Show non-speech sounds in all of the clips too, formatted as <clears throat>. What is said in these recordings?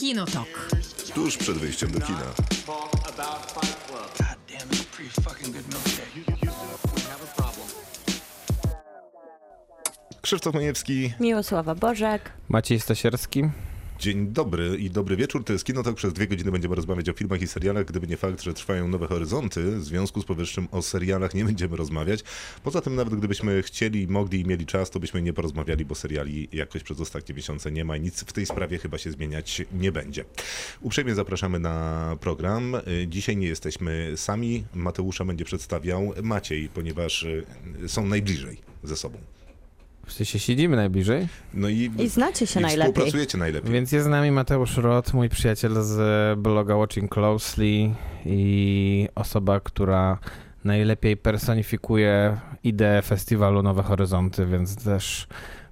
Kinotok. Tuż przed wyjściem do kina. Krzysztof Majewski, Miłosława Bożek. Maciej Stasierski. Dzień dobry i dobry wieczór. To jest Kinotok. Przez dwie godziny będziemy rozmawiać o filmach i serialach. Gdyby nie fakt, że trwają nowe horyzonty, w związku z powyższym o serialach nie będziemy rozmawiać. Poza tym nawet gdybyśmy chcieli, mogli i mieli czas, to byśmy nie porozmawiali, bo seriali jakoś przez ostatnie miesiące nie ma i nic w tej sprawie chyba się zmieniać nie będzie. Uprzejmie zapraszamy na program. Dzisiaj nie jesteśmy sami. Mateusza będzie przedstawiał Maciej, ponieważ y, są najbliżej ze sobą. W sensie siedzimy najbliżej, No i, I znacie się i najlepiej. współpracujecie najlepiej. więc jest z nami Mateusz Rot, mój przyjaciel z bloga Watching Closely i osoba, która najlepiej personifikuje ideę festiwalu Nowe Horyzonty, więc też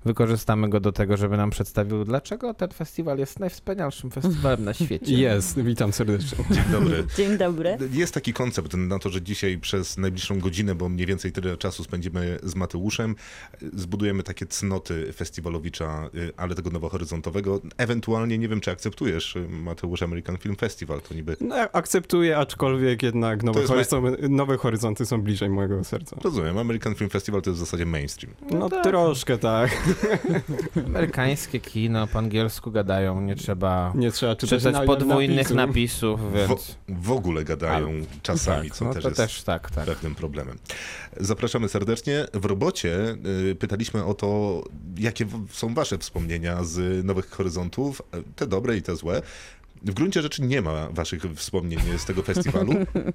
wykorzystamy go do tego, żeby nam przedstawił, dlaczego ten festiwal jest najwspanialszym festiwalem na świecie. <laughs> Jest, witam serdecznie. Dzień dobry. <laughs> Dzień dobry. Jest taki koncept na to, że dzisiaj przez najbliższą godzinę, bo mniej więcej tyle czasu spędzimy z Mateuszem, zbudujemy takie cnoty festiwalowicza, y, ale tego nowohoryzontowego. Ewentualnie nie wiem, czy akceptujesz y, Mateusz American Film Festival, to niby... No, akceptuję, aczkolwiek jednak nowe, horyzonty, nowe horyzonty są bliżej mojego serca. Rozumiem, American Film Festival to jest w zasadzie mainstream. No troszkę tak. Amerykańskie kino, po angielsku gadają, nie trzeba Nie trzeba czytać, czytać na- podwójnych napisu. napisów, W, więc... w ogóle gadają czasami, co no też to jest też tak, tak. pewnym problemem. Zapraszamy serdecznie. W robocie y, pytaliśmy o to, jakie w- są wasze wspomnienia z Nowych Horyzontów, e, te dobre i te złe. W gruncie rzeczy nie ma waszych wspomnień z tego festiwalu,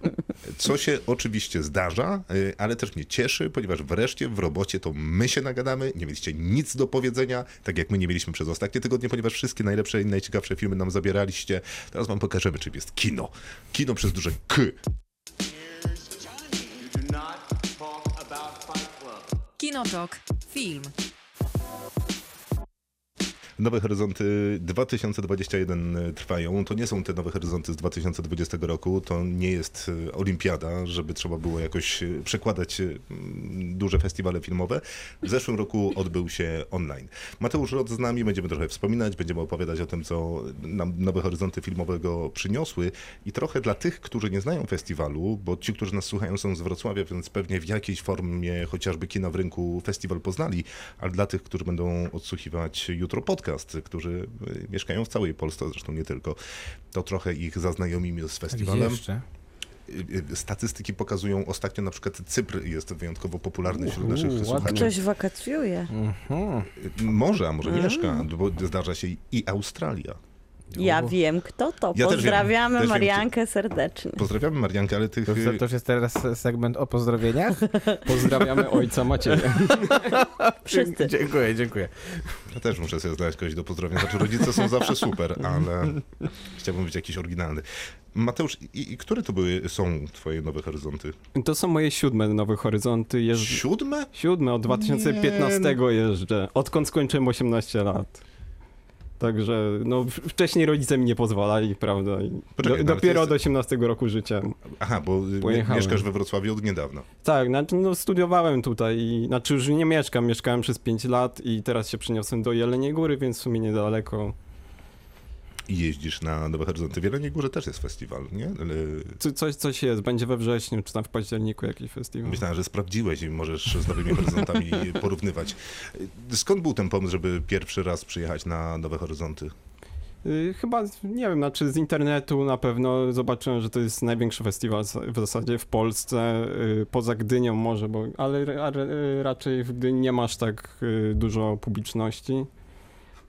<laughs> co się oczywiście zdarza, y, ale też mnie cieszy, ponieważ wreszcie w robocie to my się nagadamy, nie mieliście nic do powiedzenia, tak jak my nie mieliśmy przez ostatnie tygodnie, ponieważ wszystkie najlepsze i najciekawsze filmy nam zabieraliście. Teraz wam pokażemy, czym jest kino. Kino przez duże K. Kinotok. Film. Nowe Horyzonty 2021 trwają. To nie są te Nowe Horyzonty z 2020 roku. To nie jest e, olimpiada, żeby trzeba było jakoś e, przekładać mm, duże festiwale filmowe. W zeszłym roku odbył się online. Mateusz Rod z nami, będziemy trochę wspominać, będziemy opowiadać o tym, co nam Nowe Horyzonty filmowego przyniosły i trochę dla tych, którzy nie znają festiwalu, bo ci, którzy nas słuchają są z Wrocławia, więc pewnie w jakiejś formie chociażby kina w rynku festiwal poznali, ale dla tych, którzy będą odsłuchiwać jutro podcast, którzy y, mieszkają w całej Polsce, zresztą nie tylko, to trochę ich zaznajomimy z Gdzie festiwalem. jeszcze? Y, y, Statystyki pokazują ostatnio na przykład Cypr jest wyjątkowo popularny wśród Uuu, naszych ładnie. słuchaczy. Ktoś wakacjuje. Mhm. Może, a może mieszka, bo zdarza się i Australia. Ja wiem, kto to. Ja też wiem, Pozdrawiamy wiem, Mariankę serdecznie. Pozdrawiamy Mariankę, ale tych... To, y, to już jest teraz segment o pozdrowieniach? Pozdrawiamy ojca Macieja. <laughs> Wszyscy. Dziękuję, dziękuję. Ja też muszę sobie znaleźć kogoś do pozdrowienia. Znaczy rodzice są zawsze super, ale chciałbym być jakiś oryginalny. Mateusz, i, i które to były, są twoje nowe horyzonty? To są moje siódme nowe horyzonty. Jeżdż... Siódme? Siódme, od 2015 jeżdżę. Odkąd skończyłem 18 lat. Także, no, wcześniej rodzice mi nie pozwalali, prawda? Poczekaj, do, no dopiero ty od 18 roku życia. Aha, bo Pojechałem. mieszkasz we Wrocławiu od niedawna. Tak, znaczy, no, studiowałem tutaj, i, znaczy już nie mieszkam, mieszkałem przez 5 lat i teraz się przeniosłem do Jeleniej Góry, więc w sumie niedaleko. I jeździsz na Nowe Horyzonty. W Jeleniej Górze też jest festiwal, nie? Ale Co, coś, coś jest, będzie we wrześniu, czy tam w październiku jakiś festiwal. Myślałem, że sprawdziłeś i możesz z Nowymi Horyzontami <laughs> porównywać. Y, Skąd był ten pomysł, żeby pierwszy raz przyjechać na Nowe Horyzonty? Y, Chyba, nie wiem, znaczy z internetu na pewno zobaczyłem, że to jest największy festiwal w zasadzie w Polsce, y, poza Gdynią może, bo, ale ra- raczej w Gdyni nie masz tak y, dużo publiczności.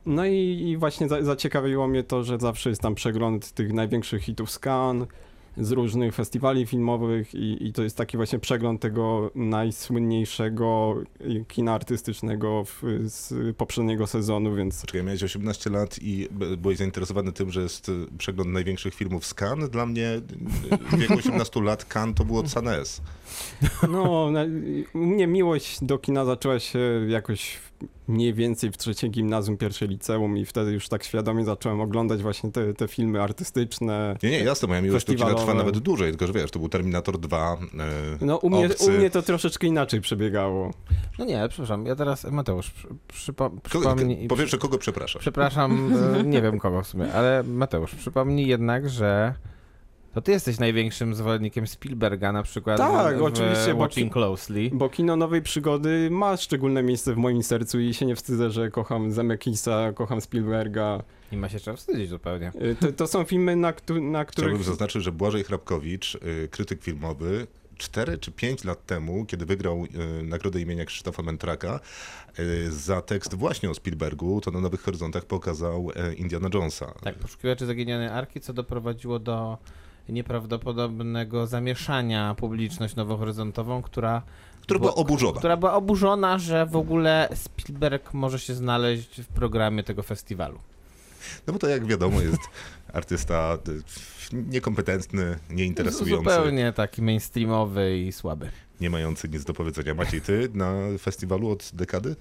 No i, i właśnie za, zaciekawiło mnie to, że zawsze jest tam przegląd tych największych hitów z Cannes, z różnych festiwali filmowych i, i to jest taki właśnie przegląd tego najsłynniejszego kina artystycznego w, z poprzedniego sezonu, więc Poczekaj, miałeś 18 lat i byłeś zainteresowany tym, że jest y, przegląd największych filmów z Cannes. Dla mnie y, w wieku 18 lat Cannes to było Cannes. No, mnie miłość do kina zaczęła się jakoś mniej więcej w trzecie gimnazjum, pierwsze liceum i wtedy już tak świadomie zacząłem oglądać właśnie te, te filmy artystyczne. Nie, nie, jasne, moja miłość do kina trwa nawet dłużej, tylko że wiesz, to był Terminator 2, e, No u mnie, Obcy. u mnie to troszeczkę inaczej przebiegało. No nie, przepraszam, ja teraz, Mateusz, przy, przypo, Kogo, przypomnij... po pierwsze, kogo przepraszasz? Przepraszam, e, nie wiem kogo w sumie, ale Mateusz, przypomnij jednak, że to ty jesteś największym zwolennikiem Spielberga na przykład Tak, w, oczywiście, bo Watching ki- Closely. Bo kino nowej przygody ma szczególne miejsce w moim sercu i się nie wstydzę, że kocham Zemeckisa, kocham Spielberga. Nie ma się czego wstydzić zupełnie. Y, To, to są filmy, na, na których... Chciałbym zaznaczyć, że Błażej Hrabkowicz, y, krytyk filmowy, 4 czy 5 lat temu, kiedy wygrał y, nagrodę imienia Krzysztofa Mentraka y, za tekst właśnie o Spielbergu, to na Nowych Horyzontach pokazał e, Indiana Jonesa. Tak, poszukiwacze zaginionej arki, co doprowadziło do nieprawdopodobnego zamieszania publiczność nowohoryzontową, która, Która była oburzona. która była oburzona, że w ogóle Spielberg może się znaleźć w programie tego festiwalu. No bo to jak wiadomo jest <laughs> artysta y, niekompetentny, nieinteresujący, Zupełnie taki mainstreamowy i słaby. nie mający nic do powiedzenia. Maciej, ty na festiwalu od dekady?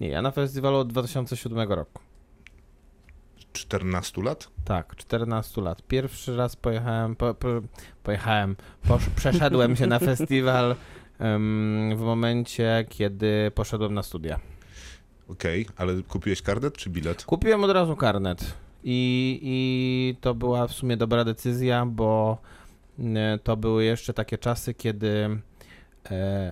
Nie, ja na festiwalu od 2007 roku. 14 lat? Tak, 14 lat. Pierwszy raz pojechałem, po, po, pojechałem, posz, przeszedłem się na festiwal em, w momencie, kiedy poszedłem na studia. Okej, ale kupiłeś karnet czy bilet? Kupiłem od razu karnet i, i to była w sumie dobra decyzja, bo e, to były jeszcze takie czasy, kiedy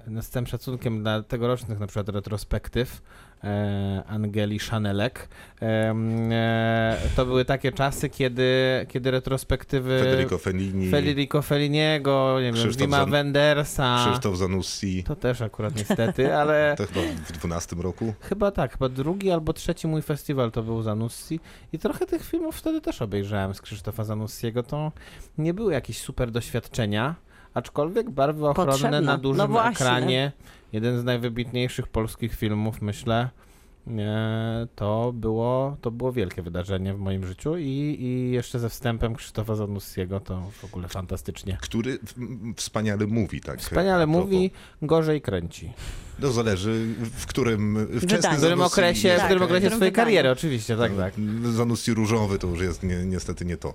no z całym szacunkiem dla tegorocznych na przykład retrospektyw e, Angeli Chanelek, em, e, to były takie czasy, kiedy, kiedy retrospektywy Federico Fellini, Federico Felliniego, nie wiem, Krzysztof Wima Zan- Wendersa. Krzysztof Zanussi. To też akurat niestety, ale <laughs> To chyba w 12 roku. chyba tak, chyba drugi albo trzeci mój festiwal to był Zanussi i trochę tych filmów wtedy też obejrzałem z Krzysztofa Zanussiego. To nie były jakieś super doświadczenia, aczkolwiek barwy ochronne Potrzebne. na dużym No ekranie, jeden z najwybitniejszych polskich filmów, myślę. e, To było, to było wielkie wydarzenie w moim życiu i, i jeszcze ze wstępem Krzysztofa Zanussiego to w ogóle fantastycznie. Który wspaniale mówi, tak. Wspaniale mówi, gorzej kręci. No zależy w którym wczesnym. W którym Zanussi- okresie, w Tak, którym w okresie którym swojej wydaniu. kariery, oczywiście, tak, tak. Zanussi różowy to już jest ni niestety nie to.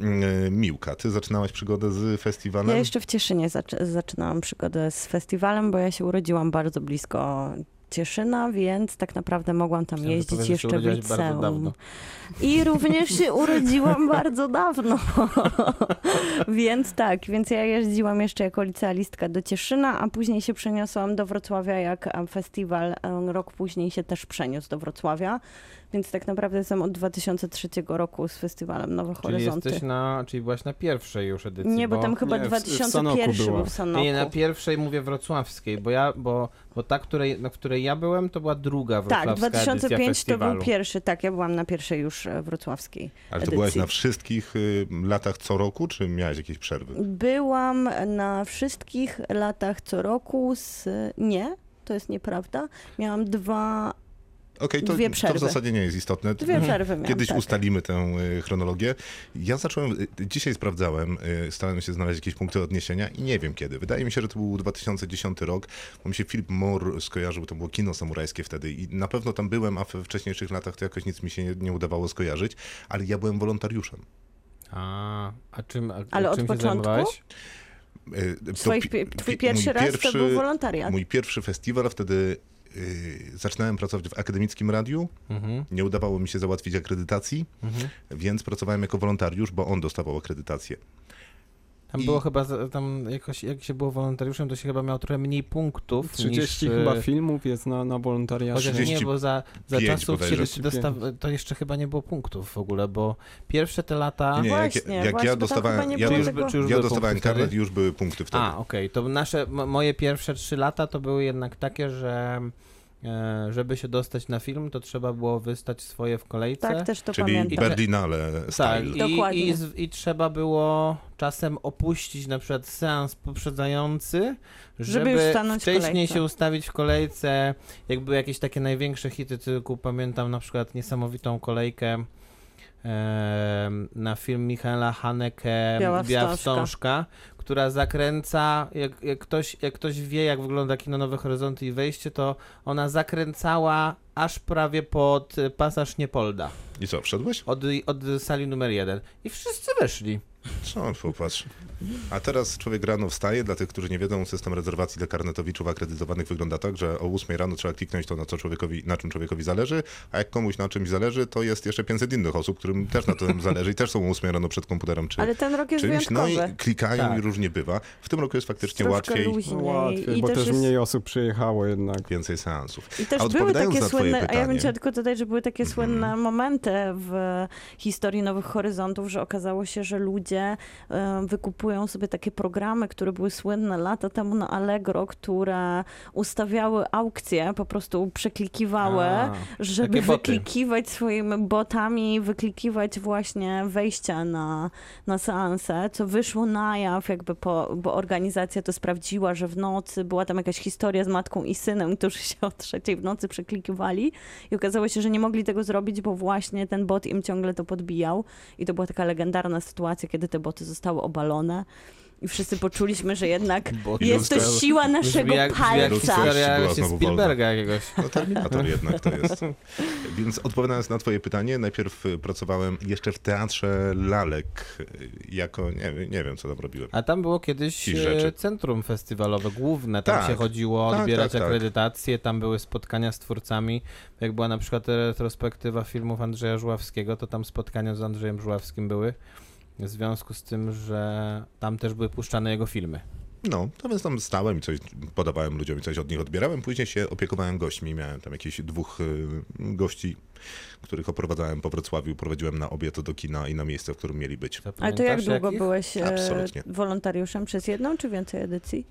Mm, Miłka, ty zaczynałaś przygodę z festiwalem? Ja jeszcze w Cieszynie zac- zaczynałam przygodę z festiwalem, bo ja się urodziłam bardzo blisko Cieszyna, więc tak naprawdę mogłam tam że jeździć jeszcze w liceum. I również się <laughs> urodziłam bardzo dawno. <laughs> więc tak, więc ja jeździłam jeszcze jako licealistka do Cieszyna, a później się przeniosłam do Wrocławia, jak festiwal em, rok później się też przeniósł do Wrocławia. Więc tak naprawdę jestem od 2003 roku z festiwalem Nowe Czyli Horyzonty. jesteś na, czyli byłaś na pierwszej już edycji. Nie, bo tam chyba nie, w- w 2001 Sanoku była. był w Sanoku. Nie, na pierwszej mówię wrocławskiej, bo ja, bo, bo ta, której, na której ja byłem, to była druga wrocławska Tak, edycja 2005 to był pierwszy, tak, ja byłam na pierwszej już e, wrocławskiej Ale to edycji. byłaś na wszystkich y, latach co roku, czy miałaś jakieś przerwy? Byłam na wszystkich latach co roku z... Nie, to jest nieprawda. Miałam dwa, Okej, to, Dwie to w zasadzie nie jest istotne. dwie przerwy miałam, Kiedyś tak. ustalimy tę y, chronologię. Ja zacząłem, y, dzisiaj sprawdzałem, y, starałem się znaleźć jakieś punkty odniesienia i nie wiem kiedy. Wydaje mi się, że to był 2010 rok, bo mi się Philip Moore skojarzył, to było kino samurajskie wtedy i na pewno tam byłem, a we wcześniejszych latach to jakoś nic mi się nie, nie udawało skojarzyć, ale ja byłem wolontariuszem. A, a czym, a, Ale od czym się początku? zajmowałeś? To Swoich, twój pierwszy raz to był wolontariat. Mój pierwszy festiwal, wtedy y, zaczynałem pracować w akademickim radiu. Mhm, Nie udawało mi się załatwić akredytacji, mhm. więc pracowałem jako wolontariusz, bo on dostawał akredytację. Tam I- było chyba, tam jakoś, jak się było wolontariuszem, to się chyba miało trochę mniej punktów 30 niż... chyba e, filmów jest na, na wolontariacie. Chociaż nie, 35 bo za, za czasów się dostaw... to jeszcze chyba nie było punktów w ogóle, bo pierwsze te lata... Nie, jak, właśnie, jak właśnie, ja chyba dostawałem, ja, już, tego- już ja były dostawałem punkty wtedy? karnet i już były punkty wtedy. A, okej, to nasze, moje pierwsze trzy lata to były jednak takie, że żeby się dostać na film, to trzeba było wystać swoje w kolejce. Tak, też to Czyli pamiętam. Berlinale Tak, style. i, Dokładnie. i, z- i trzeba było czasem opuścić na przykład seans poprzedzający, żeby, już stanąć w wcześniej się ustawić w kolejce. Jak były jakieś takie największe hity, tylko pamiętam na przykład niesamowitą kolejkę na film Michaela Haneke Biała Biała Wstążka. Wstążka, która zakręca, jak, jak, ktoś, jak ktoś wie, jak wygląda kino Nowe Horyzonty i wejście, to ona zakręcała aż prawie pod y, pasaż Niepolda, I co, wszedłeś? od, od sali numer jeden. I wszyscy weszli. Co, popatrz. A teraz człowiek rano wstaje, dla tych, którzy nie wiedzą, system rezerwacji dla karnetowiczów akredytowanych wygląda tak, że o 8 rano trzeba kliknąć to, na, co człowiekowi, na czym człowiekowi zależy, a jak komuś na czymś zależy, to jest jeszcze 500 innych osób, którym też na tym zależy i też są o 8 rano przed komputerem czy Ale ten rok jest czymś. No wyjątkowy. i klikają Tak. i różnie bywa. W tym roku jest faktycznie Troszkę łatwiej, luźniej. Łatwiej, I bo też też jest- mniej osób przyjechało jednak. więcej seansów. I też A były takie słynne, a ja bym pytanie- Mhm. chciała tylko dodać, że były takie słynne momenty w historii Nowych Horyzontów, że okazało się, że ludzie e, wykupują sobie takie programy, które były słynne lata temu na Allegro, które ustawiały aukcje, po prostu przeklikiwały, A, żeby wyklikiwać swoimi botami, wyklikiwać właśnie wejścia na, na seanse, co wyszło na jaw, jakby po, bo organizacja to sprawdziła, że w nocy była tam jakaś historia z matką i synem, którzy się o trzeciej w nocy przeklikiwali i okazało się, że nie mogli tego zrobić, bo właśnie ten bot im ciągle to podbijał i to była taka legendarna sytuacja, kiedy te boty zostały obalone. I wszyscy poczuliśmy, że jednak <laughs> Boty jest to siła naszego jak, jak palca. historia Była się Spielberga jakiegoś. No Terminator jednak to jest. <laughs> Więc odpowiadając na twoje pytanie, najpierw y, pracowałem jeszcze w teatrze lalek, y, jako, nie, wiem- nie wiem co tam robiłem. A tam było kiedyś e, centrum festiwalowe główne, tam Tak. się chodziło Tak, odbierać tak, tak. akredytacje, tam były spotkania z twórcami. Jak była na przykład retrospektywa filmów Andrzeja Żuławskiego, to tam spotkania z Andrzejem Żuławskim były. W związku z tym, że tam też były puszczane jego filmy. No, więc tam stałem i coś podawałem ludziom i coś od nich odbierałem. Później się opiekowałem gośćmi. Miałem tam jakieś dwóch y, gości, których oprowadzałem po Wrocławiu. Prowadziłem na obiad do kina i na miejsce, w którym mieli być. Ale to jak długo jakich? byłeś e, Absolutnie. wolontariuszem? Przez jedną czy więcej edycji?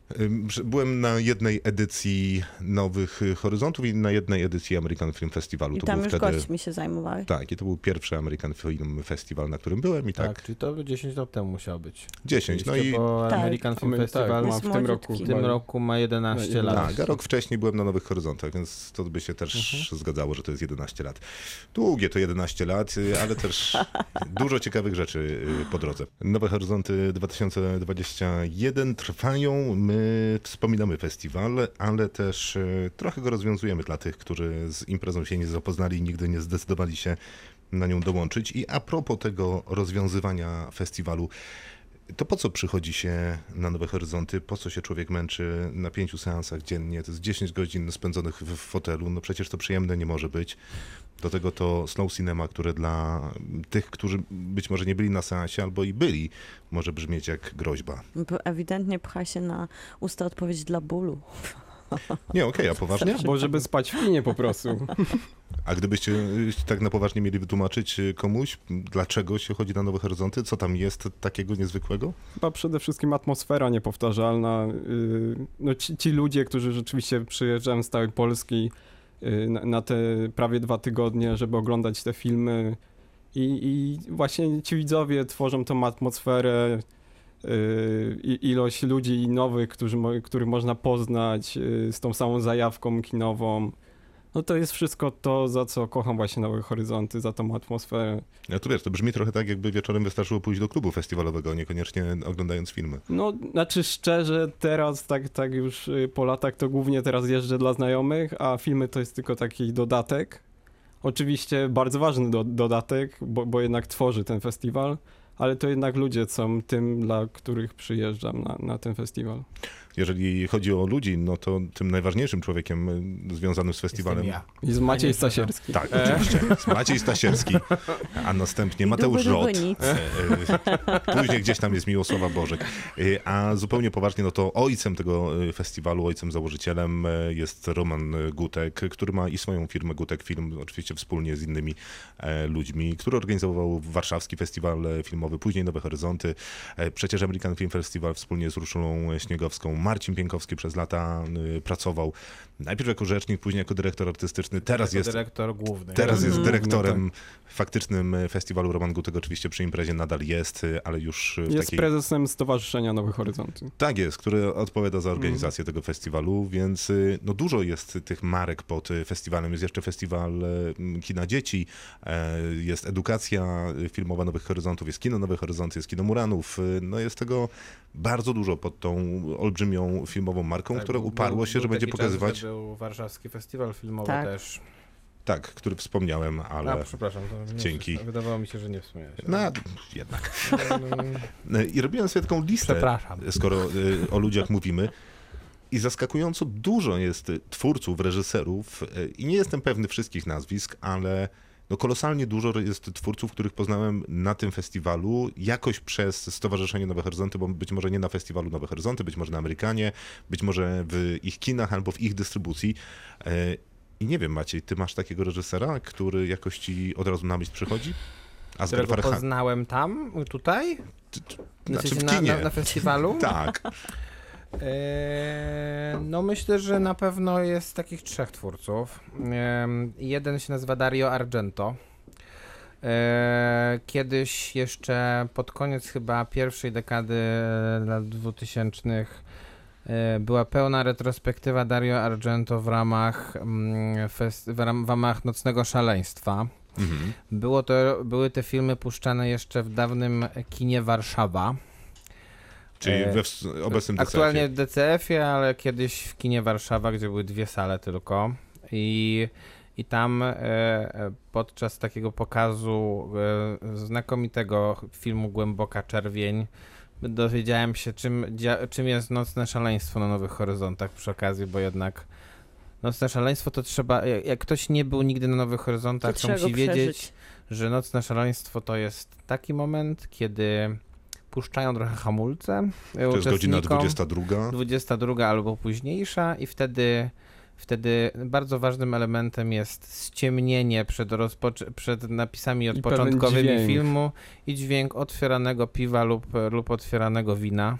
Byłem na jednej edycji Nowych Horyzontów i na jednej edycji American Film Festivalu. I to tam już wtedy... gośćmi się zajmowałeś. Tak, i to był pierwszy American Film Festival, na którym byłem i tak, Tak, czyli to 10 lat temu musiało być. 10. No i po Tak. American Film tak, Festival ma w tym roku. w tym roku ma 11 No, lat. tak, a rok wcześniej byłem na Nowych Horyzontach, więc to by się też Mhm. zgadzało, że to jest 11 lat. Długie to 11 lat, y, ale też dużo ciekawych rzeczy y, po drodze. Nowe Horyzonty 2021 trwają, my wspominamy festiwal, ale też y, trochę go rozwiązujemy dla tych, którzy z imprezą się nie zapoznali i nigdy nie zdecydowali się na nią dołączyć. I a propos tego rozwiązywania festiwalu, to po co przychodzi się na Nowe Horyzonty? Po co się człowiek męczy na pięciu seansach dziennie? To jest 10 godzin spędzonych w, w fotelu. No przecież to przyjemne nie może być. Do tego to slow cinema, które dla tych, którzy być może nie byli na seansie albo i byli, może brzmieć jak groźba. Bo Ewidentnie pcha się na usta odpowiedź dla bólu. Nie, okej, a poważnie? Bo żeby spać w kinie po prostu. A gdybyście y, tak na poważnie mieli wytłumaczyć y, komuś, dlaczego się chodzi na Nowe Horyzonty, co tam jest takiego niezwykłego? Chyba przede wszystkim atmosfera niepowtarzalna. Yy, No ci, ci ludzie, którzy rzeczywiście przyjeżdżają z całej Polski na, na te prawie dwa tygodnie, żeby oglądać te filmy i, i właśnie ci widzowie tworzą tą atmosferę, i ilość ludzi nowych, którzy, których można poznać yy, z tą samą zajawką kinową. No to jest wszystko to, za co kocham właśnie Nowe Horyzonty, za tą atmosferę. Ja to wiesz, to brzmi trochę tak, jakby wieczorem wystarczyło pójść do klubu festiwalowego, niekoniecznie oglądając filmy. No, znaczy szczerze, teraz tak, tak już y, po latach to głównie teraz jeżdżę dla znajomych, a filmy to jest tylko taki dodatek. Oczywiście bardzo ważny do, dodatek, bo, bo jednak tworzy ten festiwal, ale to jednak ludzie są tym, dla których przyjeżdżam na, na ten festiwal. Jeżeli chodzi o ludzi, no to tym najważniejszym człowiekiem y, związanym z festiwalem. Jestem ja. I z Maciej Stasierski. Tak, oczywiście. Maciej Stasierski, a następnie Mateusz Żot. długo nic. E, e, Później gdzieś tam jest Miłosława Bożek. E, A zupełnie poważnie, no to ojcem tego e, festiwalu, ojcem założycielem e, jest Roman Gutek, który ma i swoją firmę Gutek Film, oczywiście wspólnie z innymi e, ludźmi, który organizował warszawski festiwal filmowy później Nowe Horyzonty, e, przecież American Film Festival wspólnie z Urszulą Śniegowską, Marcin Pienkowski przez lata y, pracował, najpierw jako rzecznik, później jako dyrektor artystyczny, teraz Jako jest dyrektor główny. Teraz jest Mhm. dyrektorem faktycznym e, festiwalu Roman Gutek, oczywiście przy imprezie nadal jest, e, ale już w Jest takiej... prezesem Stowarzyszenia Nowe Horyzonty. Tak jest, który odpowiada za Mhm. organizację tego festiwalu, więc y, no dużo jest tych marek pod y, festiwalem. Jest jeszcze festiwal y, kina dzieci, e, jest edukacja y, filmowa Nowych Horyzontów, jest kino Nowych Horyzontów, jest kino Muranów. y, No jest tego bardzo dużo pod tą olbrzymią filmową marką, Tak, która był- uparło był- się, był że będzie taki pokazywać. Czas, że był warszawski festiwal filmowy Tak. też. Tak, który wspomniałem, ale A, przepraszam. To nie Dzięki. wszystko. Wydawało mi się, że nie wspomniałeś. no jednak. <laughs> E, I robiłem sobie taką listę. Przepraszam. skoro y, o ludziach mówimy. I zaskakująco dużo jest twórców, reżyserów, y, i nie jestem pewny wszystkich nazwisk, ale no kolosalnie dużo jest twórców, których poznałem na tym festiwalu, jakoś przez Stowarzyszenie Nowe Horyzonty, bo być może nie na festiwalu Nowe Horyzonty, być może na Amerykanie, być może w ich kinach albo w ich dystrybucji. Y, I nie wiem, Maciej, ty masz takiego reżysera, który jakoś ci od razu na myśl przychodzi? Asghar Którego Farhan. poznałem tam, tutaj? Znaczy W w na, kinie. na, na festiwalu? <laughs> Tak. Eee, no myślę, że na pewno jest takich trzech twórców. Ehm, jeden się nazywa Dario Argento. Eee, kiedyś jeszcze pod koniec chyba pierwszej dekady lat 2000 e, była pełna retrospektywa Dario Argento w ramach, mm, w ramach Nocnego Szaleństwa. Mhm. Było to, były te filmy puszczane jeszcze w dawnym kinie Warszawa. Czyli E, we obecnym DCF-ie. Aktualnie w DCF-ie, ale kiedyś w kinie Warszawa, gdzie były dwie sale tylko. I, i tam e, e, podczas takiego pokazu e, znakomitego filmu Głęboka Czerwień dowiedziałem się, czym, dzia- czym jest Nocne Szaleństwo na Nowych Horyzontach przy okazji, bo jednak Nocne Szaleństwo to trzeba, jak jak ktoś nie był nigdy na Nowych Horyzontach, to, trzeba go musi wiedzieć, że Nocne Szaleństwo to jest taki moment, kiedy puszczają trochę hamulce To jest godzina uczestnikom. 22. 22 albo późniejsza i wtedy, wtedy bardzo ważnym elementem jest ściemnienie przed, przed napisami odpoczątkowymi filmu i dźwięk otwieranego piwa lub, lub otwieranego wina.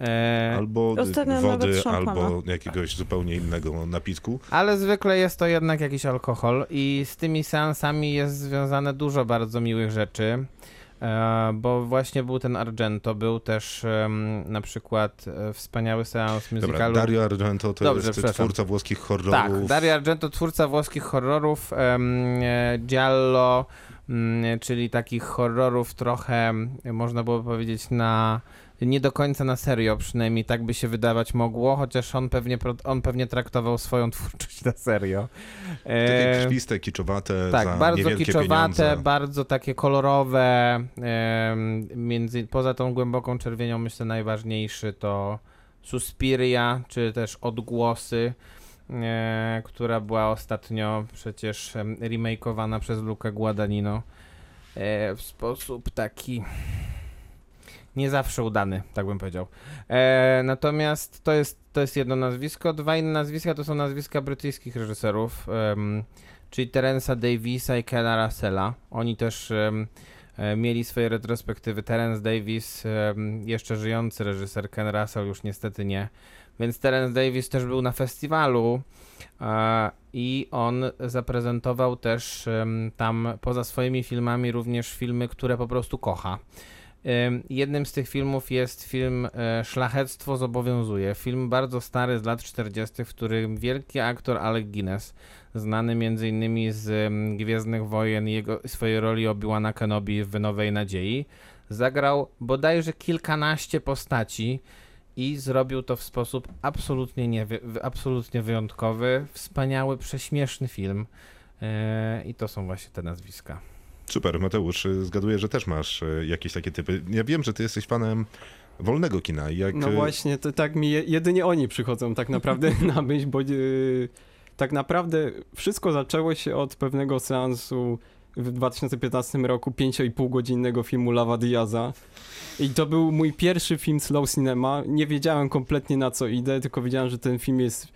E, Albo Ostatnio wody, albo jakiegoś zupełnie innego napisku. ale zwykle jest to jednak jakiś alkohol i z tymi seansami jest związane dużo bardzo miłych rzeczy. E, bo właśnie był ten Argento, był też na przykład e, wspaniały seans Dobra, musicalu. Dario Argento to Dobrze, jest twórca włoskich horrorów. Tak, Dario Argento, twórca włoskich horrorów, e, giallo, czyli takich horrorów trochę, można było powiedzieć, na nie do końca na serio, przynajmniej tak by się wydawać mogło, chociaż on pewnie, on pewnie traktował swoją <laughs> twórczość na serio. Takie E, krwiste, kiczowate, tak, bardzo kiczowate, pieniądze. bardzo takie kolorowe. między, poza tą głęboką czerwienią myślę najważniejszy to Suspiria, czy też Odgłosy, która była ostatnio przecież em, remakeowana przez Luca Guadagnino e, w sposób taki nie zawsze udany, tak bym powiedział. E, natomiast to jest, to jest jedno nazwisko. Dwa inne nazwiska to są nazwiska brytyjskich reżyserów, em, czyli Terensa Davisa i Kena Russella. Oni też e, mieli swoje retrospektywy. Terence Davis, em, jeszcze żyjący reżyser, Ken Russell już niestety nie. Więc Terence Davis też był na festiwalu e, i on zaprezentował też tam poza swoimi filmami również filmy, które po prostu kocha. Ym, Jednym z tych filmów jest film e, Szlachectwo zobowiązuje. Film bardzo stary z lat 40., w którym wielki aktor Alec Guinness, znany m.in. z Gwiezdnych Wojen i jego, swojej roli Obi-Wana Kenobi w Nowej Nadziei, zagrał bodajże kilkanaście postaci i zrobił to w sposób absolutnie, nie, absolutnie wyjątkowy, wspaniały, prześmieszny film. E, I to są właśnie te nazwiska. Super, Mateusz, zgaduję, że też masz y, jakieś takie typy. Ja wiem, że ty jesteś fanem wolnego kina. Jak, No y, właśnie, to tak mi je, jedynie oni przychodzą tak naprawdę <laughs> na myśl, bo yy, tak naprawdę wszystko zaczęło się od pewnego seansu w 2015 roku 5,5 godzinnego filmu Lava Diaza. I to był mój pierwszy film slow cinema. Nie wiedziałem kompletnie na co idę, tylko wiedziałem, że ten film jest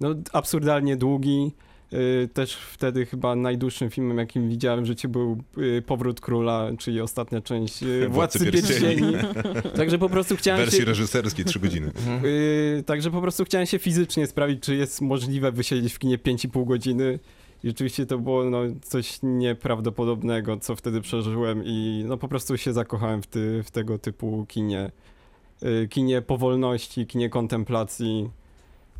no, absurdalnie długi, Y, Też wtedy chyba najdłuższym filmem, jakim widziałem w życiu był y, Powrót Króla, czyli ostatnia część y, Władcy Władcy Pierścieni. <laughs> Także po prostu W chciałem wersji się... reżyserskiej 3 godziny. <laughs> y, Także po prostu chciałem się fizycznie sprawdzić, czy jest możliwe wysiedzieć w kinie 5,5 godziny. I rzeczywiście to było no, coś nieprawdopodobnego, co wtedy przeżyłem i no po prostu się zakochałem w, ty, w tego typu kinie. Y, Kinie powolności, kinie kontemplacji.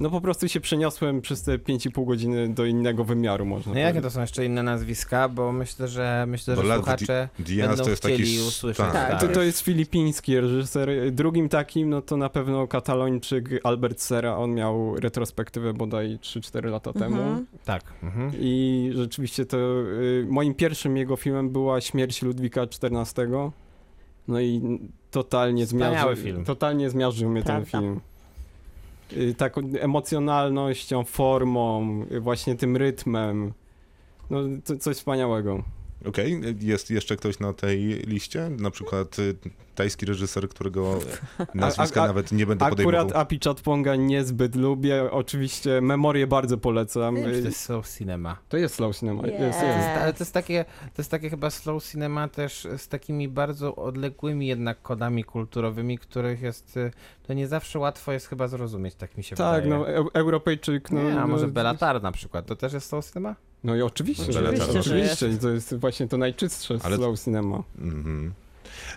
No po prostu się przeniosłem przez te 5,5 godziny do innego wymiaru, można No jakie to są jeszcze inne nazwiska, bo myślę, że myślę, Bo że Lat słuchacze Diaz będą to jest taki... chcieli s- usłyszeć. tak, Tak, To, to jest filipiński reżyser. Drugim takim, no to na pewno katalończyk Albert Serra. On miał retrospektywę bodaj 3-4 lata temu. Mhm. Tak. Mhm. I rzeczywiście to y, moim pierwszym jego filmem była Śmierć Ludwika XIV. No i totalnie Wspaniały zmiażdżył, film. totalnie zmiażdżył mnie ten Prawda. film. Y, Taką emocjonalnością, formą, y, właśnie tym rytmem. No, to, coś wspaniałego. Okej, jest jeszcze ktoś na tej liście? Na przykład y, tajski reżyser, którego <laughs> nazwiska A- a- nawet nie będę Akurat podejmował. Api Chatponga niezbyt lubię. Oczywiście memorię bardzo polecam. To Y, jest slow cinema. To jest slow cinema. Jest, Nie. jest. Ale to jest takie, to jest takie chyba slow cinema też z takimi bardzo odległymi jednak kodami kulturowymi, których jest, y, to nie zawsze łatwo jest chyba zrozumieć, tak mi się Tak, wydaje. no, Eu- Europejczyk. No, nie, a może no, Bellatar na przykład, to też jest slow cinema? No i oczywiście, Oczywiście, oczywiście, że oczywiście. To jest właśnie to najczystsze Ale- slow cinema. Mhm.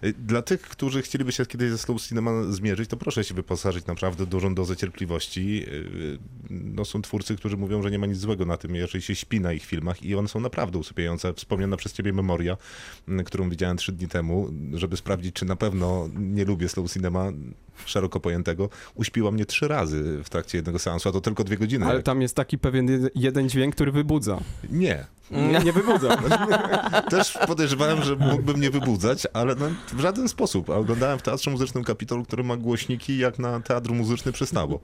Y, Dla tych, którzy chcieliby się kiedyś ze Slow Cinema zmierzyć, to proszę się wyposażyć naprawdę dużą dozę cierpliwości. Y, No, są twórcy, którzy mówią, że nie ma nic złego na tym, jeżeli się śpi na ich filmach i one są naprawdę usypiające. Wspomniana przez ciebie memoria, y, którą widziałem trzy dni temu, żeby sprawdzić, czy na pewno nie lubię Slow Cinema szeroko pojętego, uśpiła mnie trzy razy w trakcie jednego seansu, a to tylko dwie godziny. Ale tam jest taki pewien jed- jeden dźwięk, który wybudza. Nie. Nie, nie wybudza. <laughs> Też podejrzewałem, że mógłbym nie wybudzać, ale no, w żaden sposób. A oglądałem w Teatrze Muzycznym Kapitol, który ma głośniki jak na teatr muzyczny przystało.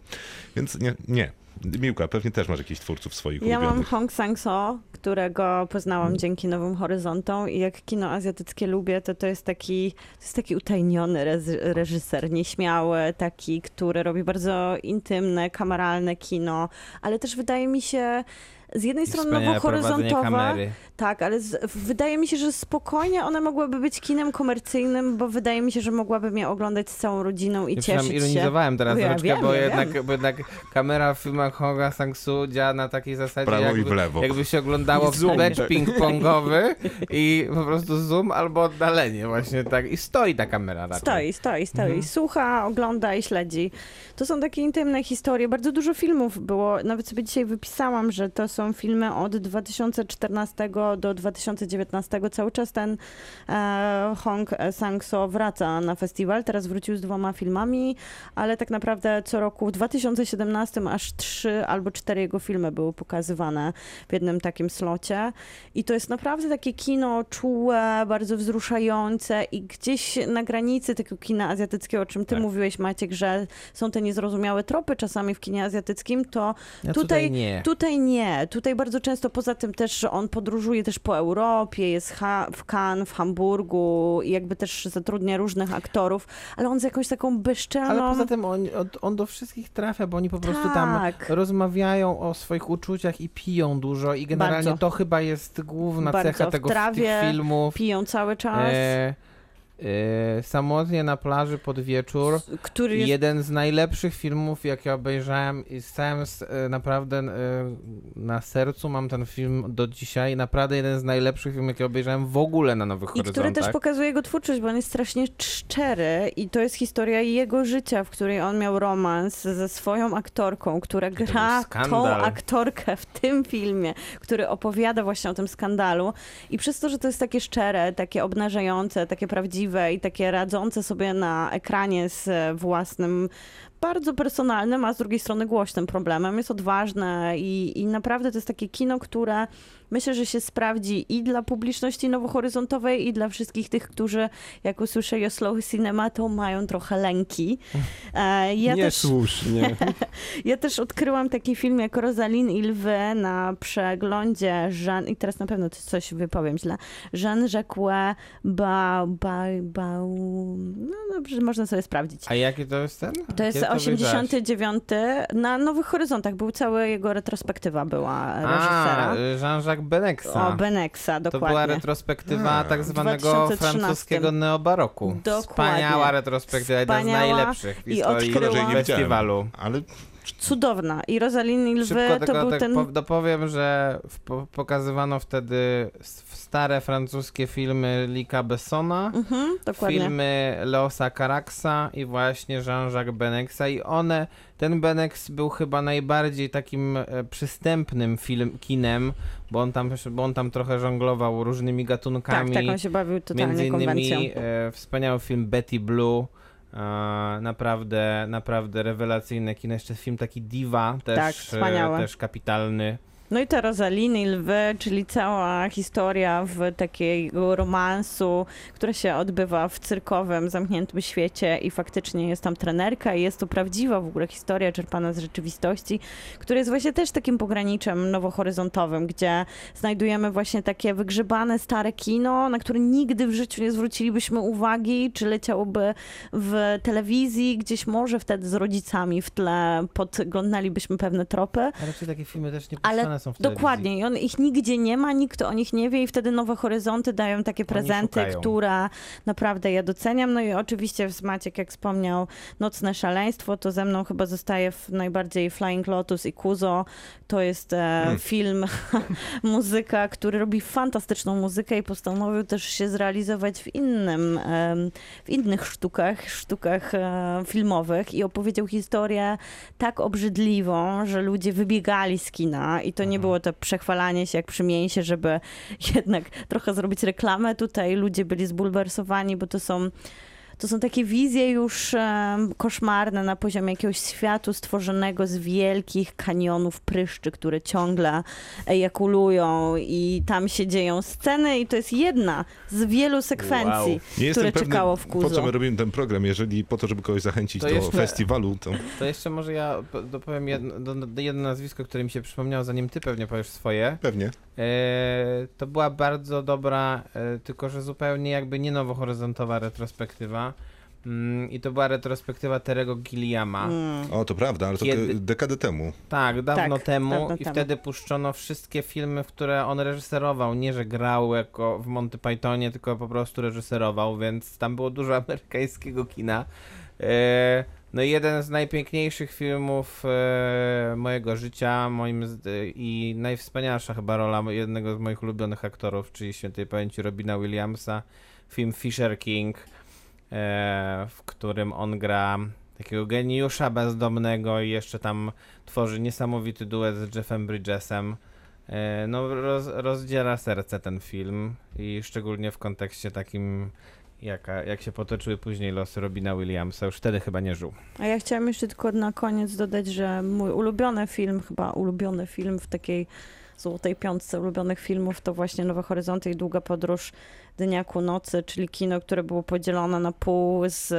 Więc nie, nie. Miłka, pewnie też masz jakichś twórców swoich Ja mam ulubionych. Hong Sang-so, którego poznałam dzięki Nowym Horyzontom i jak kino azjatyckie lubię, to to jest taki, to jest taki utajniony reżyser, nieśmiały, taki, który robi bardzo intymne, kameralne kino, ale też wydaje mi się z jednej strony nowohoryzontowa, tak, ale z, wydaje mi się, że spokojnie one mogłyby być kinem komercyjnym, bo wydaje mi się, że mogłaby mnie oglądać z całą rodziną i Ja cieszyć się. ironizowałem teraz Ja troszeczkę, wiem, bo, ja jednak, wiem. bo jednak kamera w filmach Honga Sang-soo działa na takiej zasadzie, Prawo i jakby, w lewo. jakby się oglądało mecz ping-pongowy i po prostu zoom albo oddalenie właśnie tak i stoi ta kamera raczej. Stoi, stoi, stoi. Mhm. Słucha, ogląda i śledzi. To są takie intymne historie. Bardzo dużo filmów było. Nawet sobie dzisiaj wypisałam, że to są filmy od 2014 do 2019. Cały czas ten e, Hong Sang-so wraca na festiwal. Teraz wrócił z dwoma filmami, ale tak naprawdę co roku w 2017 aż trzy albo cztery jego filmy były pokazywane w jednym takim slocie. I to jest naprawdę takie kino czułe, bardzo wzruszające i gdzieś na granicy tego kina azjatyckiego, o czym ty Tak. mówiłeś Maciek, że są te niezrozumiałe tropy czasami w kinie azjatyckim, to Ja Tutaj- tutaj nie. tutaj nie. Tutaj bardzo często poza tym też, że on podróżuje też po Europie, jest ha- w Cannes, w Hamburgu i jakby też zatrudnia różnych aktorów, ale on z jakąś taką bezczelną... Ale poza tym on, on- do wszystkich trafia, bo oni po prostu tam Tak. rozmawiają o swoich uczuciach i piją dużo i generalnie Bardzo. to chyba jest główna Bardzo. cecha W tego trawie tych filmów. piją cały czas, E, e, samotnie na plaży pod wieczór. który jest Jeden z najlepszych filmów, jakie obejrzałem i z całym s- e, naprawdę e, na sercu mam ten film do dzisiaj. Naprawdę jeden z najlepszych filmów, jakie obejrzałem w ogóle na Nowych I który Horyzontach. też pokazuje jego twórczość, bo on jest strasznie szczery i to jest historia jego życia, w której on miał romans ze swoją aktorką, która gra tą aktorkę w tym filmie, który opowiada właśnie o tym skandalu i przez to, że to jest takie szczere, takie obnażające, takie prawdziwe i takie radzące sobie na ekranie z własnym bardzo personalnym, a z drugiej strony głośnym problemem. Jest odważne i, i naprawdę to jest takie kino, które myślę, że się sprawdzi i dla publiczności nowohoryzontowej, i dla wszystkich tych, którzy jak usłyszeli o slow cinema, to mają trochę lęki. E, Ja też, Niesłusznie. <laughs> ja też odkryłam taki film jak Rosaline i lwy na przeglądzie Jean, i teraz na pewno coś wypowiem źle, Jean Jacques ba, ba, ba, no dobrze, można sobie sprawdzić. A jaki to jest ten? To jest Kiedy powiedziałaś? 89 na Nowych Horyzontach był cały jego retrospektywa była reżysera. A, Jean-Jacques Benexa. o, Benexa, To dokładnie. była retrospektywa A. tak zwanego 2013. francuskiego neobaroku. Dokładnie. Wspaniała retrospektywa, jedna z najlepszych w i historii odkryła- festiwalu. Ale Cudowna. I Rosaliny Lwy Szybko to tylko był tak ten... po, dopowiem, że w, po, pokazywano wtedy stare francuskie filmy Lika Bessona, Mhm, filmy Leosa Caraxa i właśnie Jean-Jacques Benexa i one, ten Benex był chyba najbardziej takim e, przystępnym film, kinem, bo on tam, bo on tam trochę żonglował różnymi Tak, gatunkami. tak, on się bawił Między totalnie konwencją. innymi e, wspaniały film Betty Blue. Naprawdę, naprawdę rewelacyjne kino. Jeszcze film taki Diva, też, Tak, e, też kapitalny. No i te Rosaliny i Lwy, czyli cała historia w takiego romansu, która się odbywa w cyrkowym, zamkniętym świecie i faktycznie jest tam trenerka i jest to prawdziwa w ogóle historia czerpana z rzeczywistości, która jest właśnie też takim pograniczem nowohoryzontowym, gdzie znajdujemy właśnie takie wygrzebane stare kino, na które nigdy w życiu nie zwrócilibyśmy uwagi, czy leciałoby w telewizji, gdzieś może wtedy z rodzicami w tle podglądalibyśmy pewne tropy. A raczej takie filmy też nie Ale są w telewizji. Dokładnie, i on ich nigdzie nie ma, nikt o nich nie wie i wtedy Nowe Horyzonty dają takie prezenty, które naprawdę ja doceniam. No i oczywiście Maciek, jak wspomniał, Nocne Szaleństwo, to ze mną chyba zostaje najbardziej Flying Lotus i Kuzo. To jest e, film, <laughs> muzyka, który robi fantastyczną muzykę i postanowił też się zrealizować w innym, em, w innych sztukach, sztukach e, filmowych i opowiedział historię tak obrzydliwą, że ludzie wybiegali z kina i to nie było to przechwalanie się jak przy mięsie, żeby <laughs> jednak trochę zrobić reklamę. Tutaj ludzie byli zbulwersowani, bo to są to są takie wizje już em, koszmarne na poziomie jakiegoś światu stworzonego z wielkich kanionów pryszczy, które ciągle ejakulują i tam się dzieją sceny i to jest jedna z wielu sekwencji, Wow. nie które pewny, czekało w po co Kuzo. my robimy ten program. Jeżeli po to, żeby kogoś zachęcić To do jeszcze- festiwalu, to To jeszcze może ja po- dopowiem jedno, jedno nazwisko, które mi się przypomniało, zanim ty pewnie powiesz swoje. pewnie. E, to była bardzo dobra, e, tylko że zupełnie jakby nie nowohoryzontowa retrospektywa. Mm, I to była retrospektywa Terego Gilliama. Mm. O, to prawda, ale to Kiedy- dekadę temu. Tak, dawno Tak, temu dawno i temu. wtedy puszczono wszystkie filmy, w które on reżyserował. Nie, że grał jako w Monty Pythonie, tylko po prostu reżyserował, więc tam było dużo <laughs> amerykańskiego kina. E, no i jeden z najpiękniejszych filmów e, mojego życia, moim i najwspanialsza chyba rola jednego z moich ulubionych aktorów, czyli świętej pamięci Robina Williamsa, film Fisher King, w którym on gra takiego geniusza bezdomnego i jeszcze tam tworzy niesamowity duet z Jeffem Bridgesem. E, No, roz, rozdziela serce ten film i szczególnie w kontekście takim, jaka, jak się potoczyły później losy Robina Williamsa. Już wtedy chyba nie żył. A ja chciałam jeszcze tylko na koniec dodać, że mój ulubiony film, chyba ulubiony film w takiej złotej piątce ulubionych filmów to właśnie Nowe Horyzonty i Długa Podróż Dnia ku Nocy, czyli kino, które było podzielone na pół z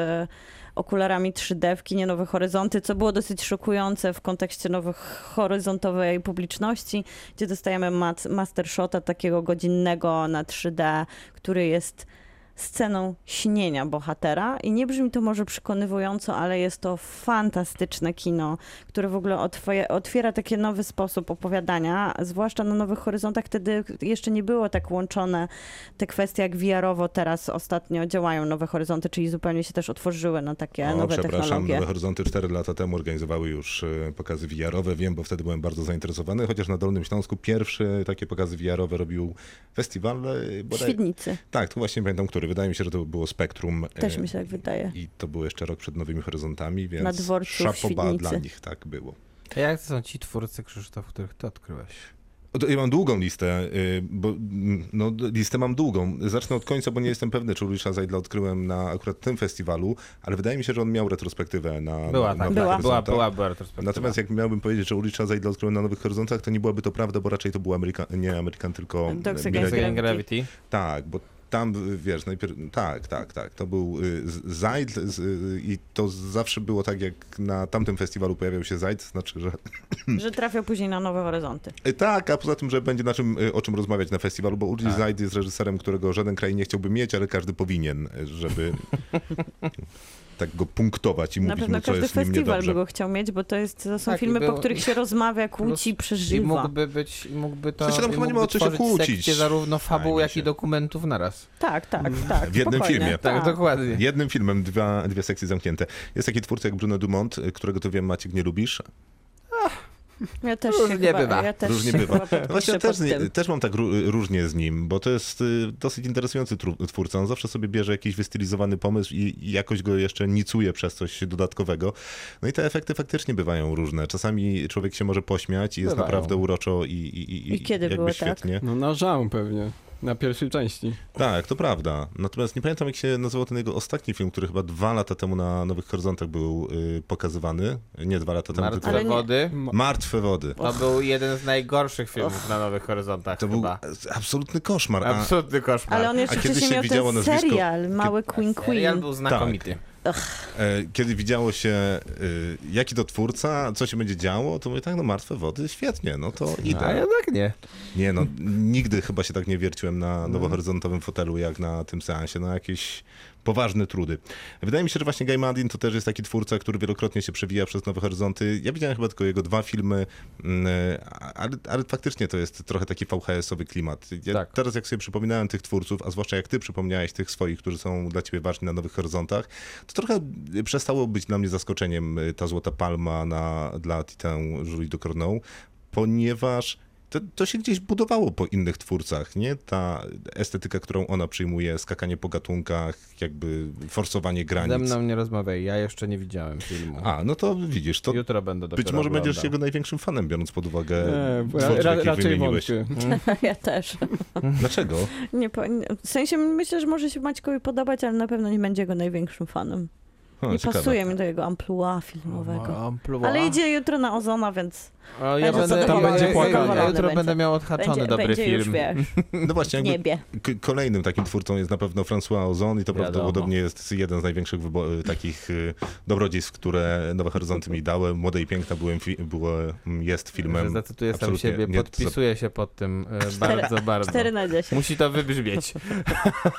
okularami 3D w kinie Nowe Horyzonty, co było dosyć szokujące w kontekście nowych horyzontowej publiczności, gdzie dostajemy mat- master shota takiego godzinnego na 3D, który jest sceną śnienia bohatera i nie brzmi to może przekonywująco, ale jest to fantastyczne kino, które w ogóle otwoje, otwiera taki nowy sposób opowiadania, zwłaszcza na Nowych Horyzontach, wtedy jeszcze nie było tak łączone te kwestie jak VR-owo teraz ostatnio działają Nowe Horyzonty, czyli zupełnie się też otworzyły na takie O, nowe przepraszam, technologie. Nowe Horyzonty 4 lata temu organizowały już e, pokazy VR-owe. Wiem, bo wtedy byłem bardzo zainteresowany, chociaż na Dolnym Śląsku pierwsze takie pokazy VR-owe robił festiwal. e, bodaj- Świdnicy, Tak, tu właśnie pamiętam, który. Wydaje mi się, że to było Spektrum. też e, mi się tak wydaje. I to było jeszcze rok przed Nowymi Horyzontami, więc Na dworcu w szapoba dla nich tak było. A jak to są ci twórcy, Krzysztof, których ty odkryłeś? Ja mam długą listę, y, bo mm, no, listę mam długą. Zacznę od końca, bo nie jestem pewny, czy Ulricza Zajdla odkryłem na akurat tym festiwalu, ale wydaje mi się, że on miał retrospektywę na Była, na, tak. na Była. Była, była, była retrospektywa. Natomiast jak miałbym powiedzieć, że Ulricza Zajdla odkryłem na Nowych Horyzontach, to nie byłaby to prawda, bo raczej to był Amerykan, nie Amerykan, tylko Gravity. Gravity. Tak, bo tam, wiesz, najpierw, tak, tak, tak, to był y, Zajd i to zawsze było tak, jak na tamtym festiwalu pojawiał się Zajd, znaczy, że <clears throat> Że trafiał później na Nowe Horyzonty. Y, Tak, a poza tym, że będzie na czym, y, o czym rozmawiać na festiwalu, bo Ulrich Tak. Zajd jest reżyserem, którego żaden kraj nie chciałby mieć, ale każdy powinien, żeby... <laughs> tak go punktować i Na mówić pewno mu, co każdy jest w nim festiwal niedobrze. by go chciał mieć, bo to, jest, to są Tak, i filmy, po był- których się rozmawia, kłóci, I przeżywa. mógłby być, i mógłby to. Sensie tam i chyba nie ma o co się kłócić. zarówno fabuł, mi jak się. i dokumentów naraz. Tak, tak, tak. W jednym spokojnie. filmie. Tak, dokładnie. Jednym filmem dwa, dwie sekcje zamknięte. Jest taki twórca jak Bruno Dumont, y, którego to wiem, Maciek, nie lubisz. Ja też Różnie chyba, bywa. Ja też Różnie się bywa. No właśnie też, nie, też mam tak ró- różnie z nim, bo to jest y, dosyć interesujący twórca. On zawsze sobie bierze jakiś wystylizowany pomysł i, jakoś go jeszcze nicuje przez coś dodatkowego. No i te efekty faktycznie bywają różne. Czasami człowiek się może pośmiać i jest Bywają. naprawdę uroczo i, i, i, I kiedy jakby było tak? świetnie. No na żał pewnie, na pierwszej części. Tak, to prawda. Natomiast nie pamiętam, jak się nazywał ten jego ostatni film, który chyba dwa lata temu na Nowych Horyzontach był y, pokazany. Nie dwa lata temu, Martwe tylko... Wody. Martwe wody. To był jeden z najgorszych filmów na Nowych Horyzontach To był chyba. absolutny koszmar. A, Absolutny koszmar. Ale on jeszcze A kiedy się miał widziało ten nazwisko- serial, Mały Queen Serial Queen. był znakomity. E, kiedy widziało się, y, jaki to twórca, co się będzie działo, to mówię tak, no martwe wody, świetnie, no to A idę. jednak nie. Nie no, nigdy chyba się tak nie wierciłem na nowohoryzontowym fotelu, jak na tym seansie, na jakieś poważne trudy. Wydaje mi się, że właśnie Guy Madin to też jest taki twórca, który wielokrotnie się przewija przez Nowe Horyzonty. Ja widziałem chyba tylko jego dwa filmy, mm, ale, ale faktycznie to jest trochę taki VHS-owy klimat. Ja Tak. Teraz jak sobie przypominałem tych twórców, a zwłaszcza jak ty przypomniałeś tych swoich, którzy są dla ciebie ważni na Nowych Horyzontach, to trochę przestało być dla mnie zaskoczeniem y, ta Złota Palma na, dla Titę Julie Ducournau, ponieważ to, to się gdzieś budowało po innych twórcach, nie? Ta estetyka, którą ona przyjmuje, skakanie po gatunkach, jakby forsowanie Ze granic. mną nie rozmawiaj, ja jeszcze nie widziałem filmu. A, no to widzisz, to Jutro będę być może będziesz oglądał. jego największym fanem, biorąc pod uwagę Nie, twórców, ra, jakich raczej wymieniłeś. wątpię. <laughs> Ja też. <laughs> Dlaczego? Nie, w sensie myślę, że może się Maćkowi podobać, ale na pewno nie będzie jego największym fanem. O, nie ciekawe. pasuje mi do jego amplua filmowego. O, amplua. Ale idzie jutro na Ozona, więc O, ja Będzie będę, tam ja, będzie ja, ja, płakany. ja jutro Będzie. będę miał odhaczony będzie, dobry będzie film. już, wiesz, No właśnie, w jakby Kolejnym takim twórcą jest na pewno François Ozon i to Wiadomo. prawdopodobnie jest jeden z największych wybo- takich y, dobrodziejstw, które Nowe Horyzonty mi dały. Młode i piękna byłem fi- było, mm, jest Że filmem. zacytuję sam siebie, podpisuję się pod tym e, Cztery- bardzo, bardzo. 4 na 10. Musi to wybrzmieć.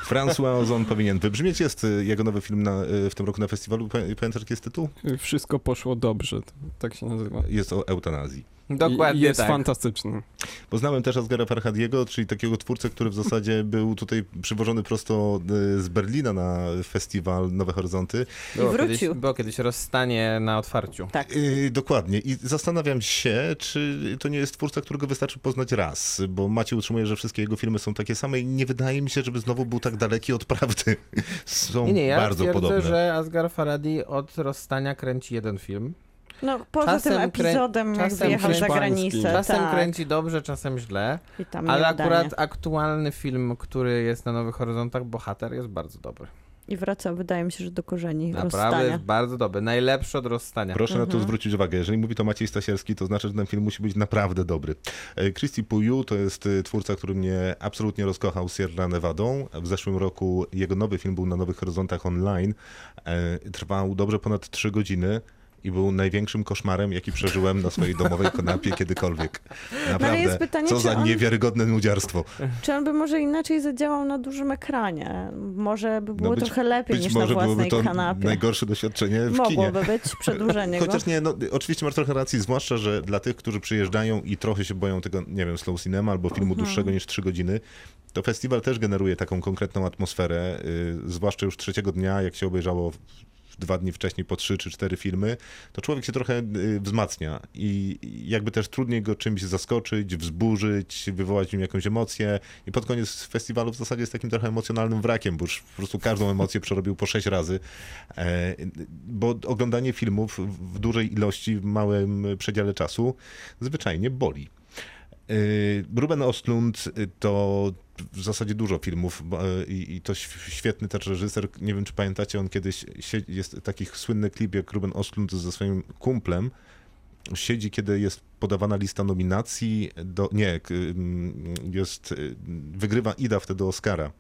François Ozon powinien wybrzmieć. Jest y, jego nowy film na, y, w tym roku na festiwalu. Pamię- Pamiętasz, jaki jest tytuł? Wszystko poszło dobrze, tak się nazywa. Jest o eutanazji. Dokładnie I, jest tak. fantastyczny. Poznałem też Asgara Farhadiego, czyli takiego twórcę, który w zasadzie <laughs> był tutaj przywożony prosto y, z Berlina na festiwal Nowe Horyzonty. Było kiedyś, wrócił. było kiedyś rozstanie na otwarciu. Tak. Yy, dokładnie. I zastanawiam się, czy to nie jest twórca, którego wystarczy poznać raz, bo Maciej utrzymuje, że wszystkie jego filmy są takie same i nie wydaje mi się, żeby znowu był tak daleki od prawdy. <laughs> Są Nie, nie, ja bardzo twierdzę, podobne. że Asghar Farhadi od rozstania kręci jeden film. No poza Czasem tym krę- epizodem, jak czasem wyjechał za granicę. Czasem tak. kręci dobrze, czasem źle. I tam Ale akurat aktualny film, który jest na Nowych Horyzontach, Bohater, jest bardzo dobry. I wraca, wydaje mi się, że do korzeni Naprawdę rozstania. jest bardzo dobry. Najlepszy od rozstania. Proszę na to Mhm. zwrócić uwagę. Jeżeli mówi to Maciej Stasierski, to znaczy, że ten film musi być naprawdę dobry. E, Christy Puyu to jest e, twórca, który mnie absolutnie rozkochał Sierra Nevadą. W zeszłym roku jego nowy film był na Nowych Horyzontach online. E, Trwał dobrze ponad 3 godziny. I był największym koszmarem, jaki przeżyłem na swojej domowej kanapie kiedykolwiek. Naprawdę, jest pytanie, co za on- niewiarygodne nudziarstwo. Czy on by może inaczej zadziałał na dużym ekranie? Może by było No być- trochę lepiej niż na własnej to kanapie. najgorsze doświadczenie w kinie. Mogłoby być przedłużenie go. Chociaż nie, no oczywiście masz trochę racji, zwłaszcza, że dla tych, którzy przyjeżdżają i trochę się boją tego, nie wiem, slow cinema albo filmu Mhm. dłuższego niż 3 godziny, to festiwal też generuje taką konkretną atmosferę, y, zwłaszcza już trzeciego dnia, jak się obejrzało dwa dni wcześniej po trzy czy cztery filmy, to człowiek się trochę y, wzmacnia. I jakby też trudniej go czymś zaskoczyć, wzburzyć, wywołać w nim jakąś emocję. I pod koniec festiwalu w zasadzie jest takim trochę emocjonalnym wrakiem, bo już po prostu każdą emocję przerobił po sześć razy, e, bo oglądanie filmów w dużej ilości, w małym przedziale czasu zwyczajnie boli. Y, Ruben Ostlund to w zasadzie dużo filmów y, i, i to św- świetny też reżyser. Nie wiem, czy pamiętacie, on kiedyś sie- jest taki słynny klip, jak Ruben Ostlund ze swoim kumplem siedzi, kiedy jest podawana lista nominacji do, nie, jest, y, wygrywa Ida wtedy Oscara.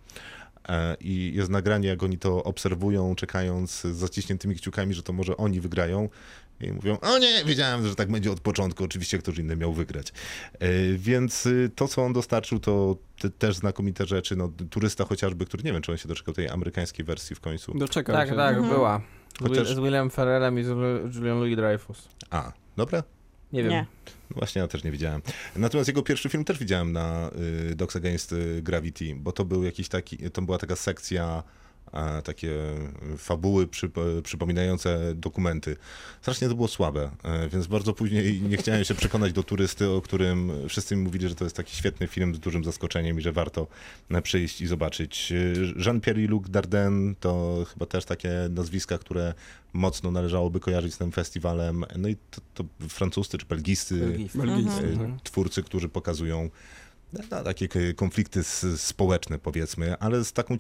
E, I jest nagranie, jak oni to obserwują, czekając z zaciśniętymi kciukami, że to może oni wygrają. I mówią, o nie, wiedziałem, że tak będzie od początku, oczywiście ktoś inny miał wygrać. E, Więc y, to, co on dostarczył, to te, też znakomite rzeczy. No, turysta chociażby, który nie wiem, czy on się doczekał tej amerykańskiej wersji w końcu. Doczekał Tak, się. tak, Mhm. była. Chociaż- z Willem Ferrellem i z Julian Louis-Dreyfus. A, dobra? Nie wiem. Nie. No Właśnie ja też nie widziałem. Natomiast jego pierwszy film też widziałem na y, Dogs Against y, Gravity, bo to był jakiś taki, to była taka sekcja takie fabuły przypo- przypominające dokumenty. Strasznie to było słabe, e, więc bardzo później nie chciałem się przekonać do turysty, o którym wszyscy mi mówili, że to jest taki świetny film z dużym zaskoczeniem i że warto e, przyjść i zobaczyć. E, Jean-Pierre i Luc Dardenne to chyba też takie nazwiska, które mocno należałoby kojarzyć z tym festiwalem. No i to, to francuscy czy. Belgijski. e, Mhm. twórcy, którzy pokazują no, takie konflikty społeczne, powiedzmy, ale z taką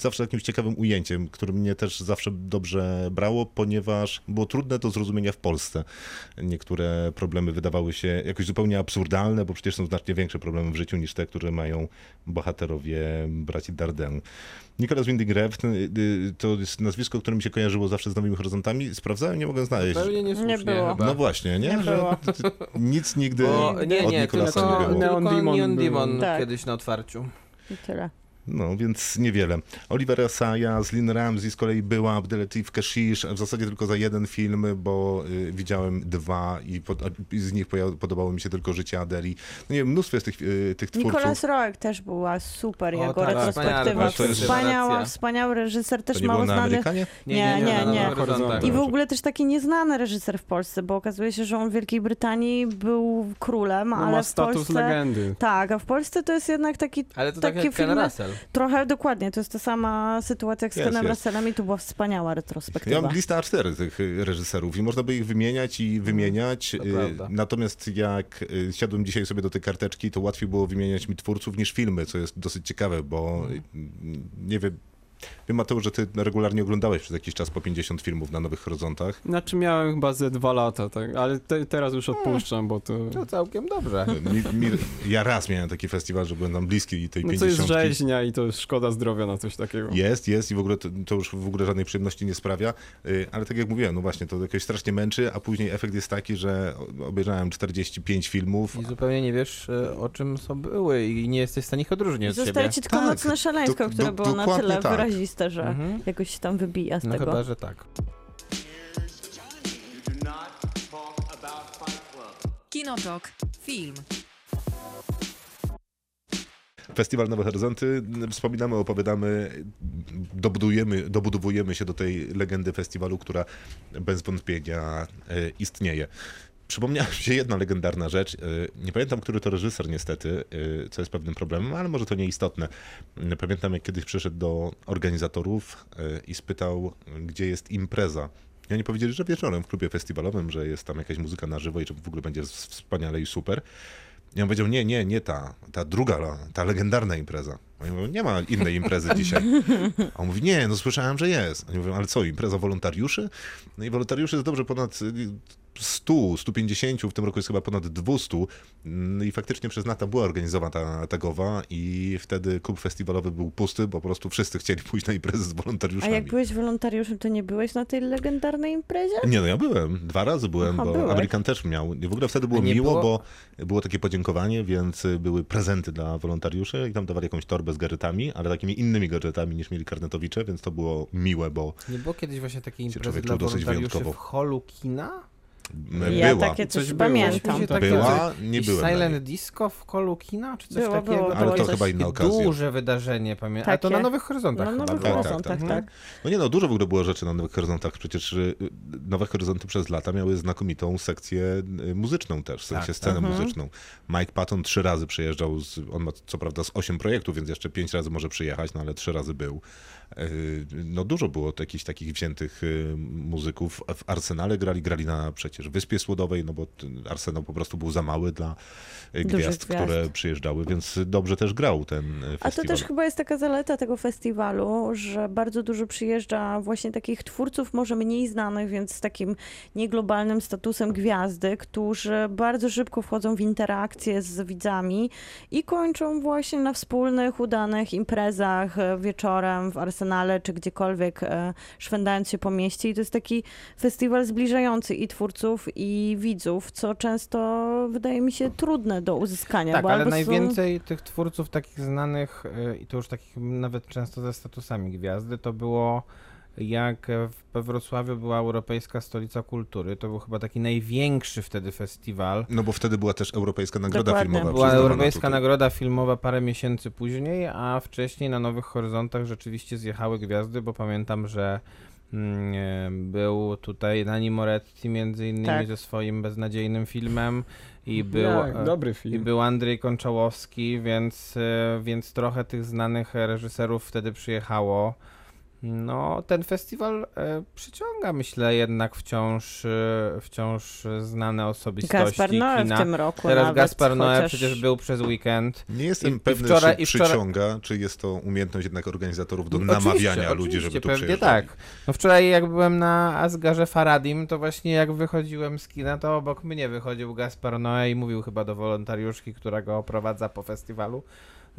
zawsze jakimś ciekawym ujęciem, które mnie też zawsze dobrze brało, ponieważ było trudne do zrozumienia w Polsce. Niektóre problemy wydawały się jakoś zupełnie absurdalne, bo przecież są znacznie większe problemy w życiu niż te, które mają bohaterowie braci Dardenne. Nicolas Winding Refn y, y, to jest nazwisko, które mi się kojarzyło zawsze z Nowymi Horyzontami. Sprawdzałem, nie mogę znaleźć. Zupełnie Nie było. No właśnie, nie? Nie że nic nigdy Bo, nie, od nie, Nicolasa tylko, nie było. Neon Demon Neon był. Demon Tak. kiedyś na otwarciu. I tyle. No, więc niewiele. Oliver Saya z Lynn Ramsey z kolei była Abdelatif Kashish, w zasadzie tylko za jeden film, bo y, widziałem dwa i, po, i z nich podobało mi się tylko Życie Adeli. No nie wiem, mnóstwo jest tych, y, tych twórców. Nicolas Roeg też była super O, jako tak, retrospektywa. Wspaniała, wspaniały reżyser, też nie mało na znany. Amerykanie? Nie, nie, nie. Nowych Horyzontach. I w ogóle też taki nieznany reżyser w Polsce, bo okazuje się, że on w Wielkiej Brytanii był królem, No, ale ma w status Polsce... legendy. Tak, a w Polsce to jest jednak taki Ale to tak Takie jak Ken filmy- Russell. Trochę dokładnie, to jest ta sama sytuacja jak z Kenem. Russellem i to była wspaniała Ja retrospektywa. mam listę A4 tych reżyserów i można by ich wymieniać i wymieniać. To y. Natomiast jak y, siadłem dzisiaj sobie do tej karteczki, to łatwiej było wymieniać mi twórców niż filmy, co jest dosyć ciekawe, bo y, nie wiem, wiem Mateusz, że ty regularnie oglądałeś przez jakiś czas po 50 filmów na Nowych Horyzontach. Znaczy miałem chyba ze dwa lata, tak, ale te, teraz już odpuszczam, bo to... To całkiem dobrze. <laughs> Mi, mi, ja raz miałem taki festiwal, że byłem tam bliski tej No co jest 50. rzeźnia i to jest szkoda zdrowia na coś takiego. Jest, jest i w ogóle to, to już w ogóle żadnej przyjemności nie sprawia, y, ale tak jak mówiłem, no właśnie, to jakoś strasznie męczy, a później efekt jest taki, że obejrzałem 45 filmów. I zupełnie nie wiesz, e, o czym są były i nie jesteś w stanie ich odróżnić od siebie. Zostaje ci tylko Tak, nocne szaleństwo, do- które do- było na tyle tak. Wyraziste, że Mhm. jakoś się tam wybija z No tego. chyba, że tak. Kinotok. Film. Festiwal Nowe Horyzonty, wspominamy, opowiadamy, dobudujemy, dobudowujemy się do tej legendy festiwalu, która bez wątpienia e, istnieje. Przypomniała mi się jedna legendarna rzecz. e, Nie pamiętam, który to reżyser niestety, e, co jest pewnym problemem, ale może to nieistotne. Pamiętam, jak kiedyś przyszedł do organizatorów e, i spytał, gdzie jest impreza. I oni powiedzieli, że wieczorem w klubie festiwalowym, że jest tam jakaś muzyka na żywo i że w ogóle będzie wspaniale i super. I on powiedział, nie, nie, nie ta, ta druga, ta legendarna impreza. Oni mówią, nie ma innej imprezy dzisiaj. A on mówi, nie, no słyszałem, że jest. Oni mówią, ale co, impreza wolontariuszy? No i wolontariuszy jest dobrze ponad 100, 150, w tym roku jest chyba ponad 200. No i faktycznie przez lata była organizowana ta tagowa i wtedy klub festiwalowy był pusty, bo po prostu wszyscy chcieli pójść na imprezę z A wolontariuszami. jak byłeś wolontariuszem, to nie byłeś na tej legendarnej imprezie? Nie, no ja byłem. Dwa razy byłem, Aha, bo byłeś. Amerykan też miał. I w ogóle wtedy było A miło, było- bo było takie podziękowanie, więc y, były prezenty dla wolontariuszy i tam dawali jakąś torbę z gadżetami, ale takimi innymi gadżetami niż mieli karnetowicze, więc to było miłe, bo Nie było kiedyś właśnie takiej imprezy dla czuł dosyć wolontariuszy wyjątkowo. w holu kina? M, Ja była. takie coś, Coś było. pamiętam. Tak- Była, nie byłem. na Silent. Disco w holu kina, czy coś Było, takiego? było, Ale to coś- chyba inna okazja. Duże wydarzenie, pamiętam. Ale to na Nowych Horyzontach No, chyba Nowych było. Tak, Horyzontach, tak, tak. No nie no, dużo w ogóle było rzeczy na Nowych Horyzontach. Przecież y, Nowe Horyzonty przez lata miały znakomitą sekcję y, muzyczną też, w sensie Tak, scenę tak. muzyczną. Mike Patton trzy razy przyjeżdżał, z, on ma co prawda z osiem projektów, więc jeszcze pięć razy może przyjechać, no ale trzy razy był. Y, No dużo było jakichś takich wziętych y, muzyków. W Arsenale grali, grali na przecież Wyspie Słodowej, no bo Arsenał po prostu był za mały dla y, Dużych gwiazd, gwiazd. które przyjeżdżały, więc dobrze też grał ten y, A to festiwal. też chyba jest taka zaleta tego festiwalu, że bardzo dużo przyjeżdża właśnie takich twórców, może mniej znanych, więc z takim nieglobalnym statusem gwiazdy, którzy bardzo szybko wchodzą w interakcję z widzami i kończą właśnie na wspólnych, udanych imprezach e, wieczorem w Arsenale czy gdziekolwiek, e, szwendając się po mieście. I to jest taki festiwal zbliżający i twórców, i widzów, co często wydaje mi się trudne do uzyskania. Tak, bo ale albo są- najwięcej tych twórców takich znanych y, i to już takich nawet często ze statusami gwiazdy, to było jak w- we Wrocławiu była Europejska Stolica Kultury. To był chyba taki największy wtedy festiwal. No bo wtedy była też Europejska Nagroda Dokładnie. Filmowa. Była Europejska tutaj. Nagroda Filmowa parę miesięcy później, a wcześniej na Nowych Horyzontach rzeczywiście zjechały gwiazdy, bo pamiętam, że był tutaj Nani Moretti między innymi Tak. ze swoim beznadziejnym filmem i był, Jak, e, dobry i film. był Andrzej Konczałowski, więc, e, więc trochę tych znanych reżyserów wtedy przyjechało. No, ten festiwal e, przyciąga, myślę, jednak wciąż, e, wciąż znane osobistości Gaspar Noe w tym roku Teraz nawet, Gaspar Noe chociaż... przecież był przez weekend. Nie jestem I- i pewny, wczoraj- czy wczoraj- przyciąga, czy jest to umiejętność jednak organizatorów do No, namawiania oczywiście, ludzi, żeby oczywiście, tu pewnie przyjeżdżali. tak. No wczoraj jak byłem na Asgarze Faradim, to właśnie jak wychodziłem z kina, to obok mnie wychodził Gaspar Noe i mówił chyba do wolontariuszki, która go oprowadza po festiwalu,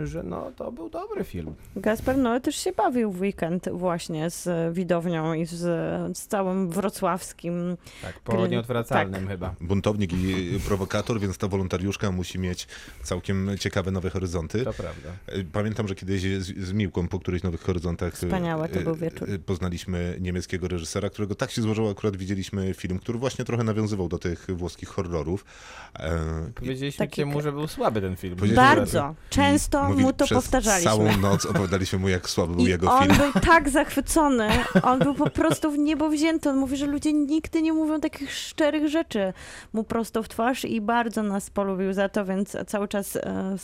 że no to był dobry film. Gaspar Noe też się bawił w weekend właśnie z widownią i z, z całym wrocławskim. Tak, po Gry- nieodwracalnym tak. chyba. Buntownik i prowokator, więc ta wolontariuszka musi mieć całkiem ciekawe nowe horyzonty. To prawda. E, Pamiętam, że kiedyś z, z Miłką po którychś Nowych Horyzontach e, Wspaniałe to był wieczór. e, poznaliśmy niemieckiego reżysera, którego tak się złożyło, akurat widzieliśmy film, który właśnie trochę nawiązywał do tych włoskich horrorów. E, i Powiedzieliśmy Taki- mu, że był słaby ten film. Bardzo. Często mówi- mu to przez powtarzaliśmy. Całą noc opowiadaliśmy mu, jak słaby był I jego on film. był <laughs> tak zachwycony, on był po prostu w niebo wzięty. On mówi, że ludzie nigdy nie mówią takich szczerych rzeczy mu prosto w twarz i bardzo nas polubił za to, więc cały czas e,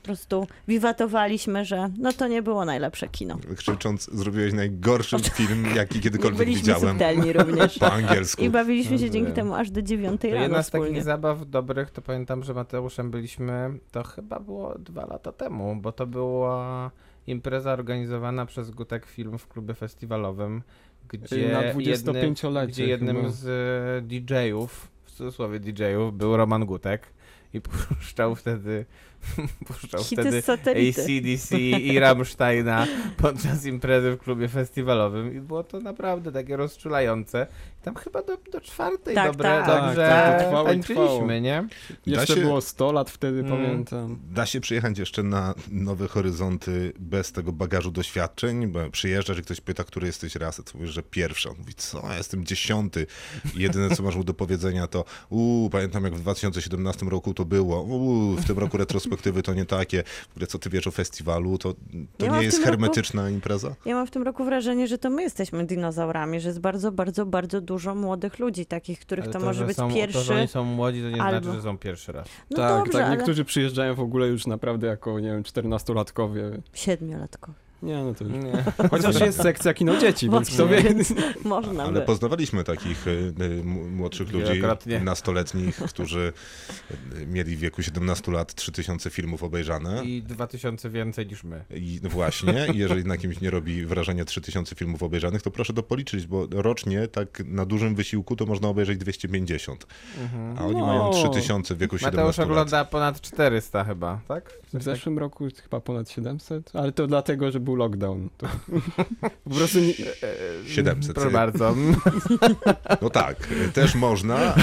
po prostu wiwatowaliśmy, że no to nie było najlepsze kino. Krzycząc, zrobiłeś najgorszy film, jaki kiedykolwiek byliśmy widziałem. subtelni również. <laughs> Po angielsku. I bawiliśmy się No, dzięki temu aż do dziewiątej rano jedna z takich wspólnie. zabaw dobrych, to pamiętam, że Mateuszem byliśmy, to chyba było dwa lata temu, bo to była impreza organizowana przez Gutek Film w klubie festiwalowym, gdzie Na jednym, 25-lecie gdzie jednym chyba. z e, DJ-ów, w cudzysłowie DJ-ów, był Roman Gutek i <laughs> puszczał wtedy <laughs> puszczał Hity wtedy. ACDC <laughs> i Rammsteina podczas imprezy w klubie festiwalowym i było to naprawdę takie rozczulające. Tam chyba do, do czwartej Tak, dobre, tak. dobrze Tak, tak, trwało trwało. nie? Jeszcze się- było 100 lat wtedy, Mm. pamiętam. Da się przyjechać jeszcze na nowe horyzonty bez tego bagażu doświadczeń, bo przyjeżdżasz i ktoś pyta, który jesteś raz, a ty mówisz, że pierwszy. On mówi, co, ja jestem dziesiąty. I jedyne, co masz mu do powiedzenia to, uuu, pamiętam jak w 2017 roku to było, uuu, w tym roku retrospektywy to nie takie. W ogóle co ty wiesz o festiwalu, to, to Ja nie jest tym roku- hermetyczna impreza? Ja mam w tym roku wrażenie, że to my jesteśmy dinozaurami, że jest bardzo, bardzo, bardzo dużo młodych ludzi, takich, których Ale to, może że być są, To, pierwszy. że oni są młodzi, to nie albo- znaczy, że są pierwszy raz. No tak, dobrze, tak. ale Niektórzy przyjeżdżają w ogóle już naprawdę jako, nie wiem, 14-latkowie. siedmiolatko. Nie, no to już. Nie. <laughs> Chociaż jest sekcja kino dzieci, więc kto wie. <laughs> Można Ale by. poznawaliśmy takich y, y, młodszych ludzi, Wielokrotnie. nastoletnich, <laughs> którzy y, mieli w wieku 17 lat 3000 filmów obejrzane. I 2000 więcej niż my. I no właśnie, jeżeli na kimś nie robi wrażenia 3000 filmów obejrzanych, to proszę to policzyć, bo rocznie tak na dużym wysiłku to można obejrzeć 250, Mhm. a oni No. mają 3000 w wieku 17 Mateusz lat. ogląda ponad 400 chyba, tak? W zeszłym roku chyba ponad 700, ale to dlatego, że był lockdown. <laughs> To... po prostu nie... 700. Proszę bardzo. <laughs> No tak, też można,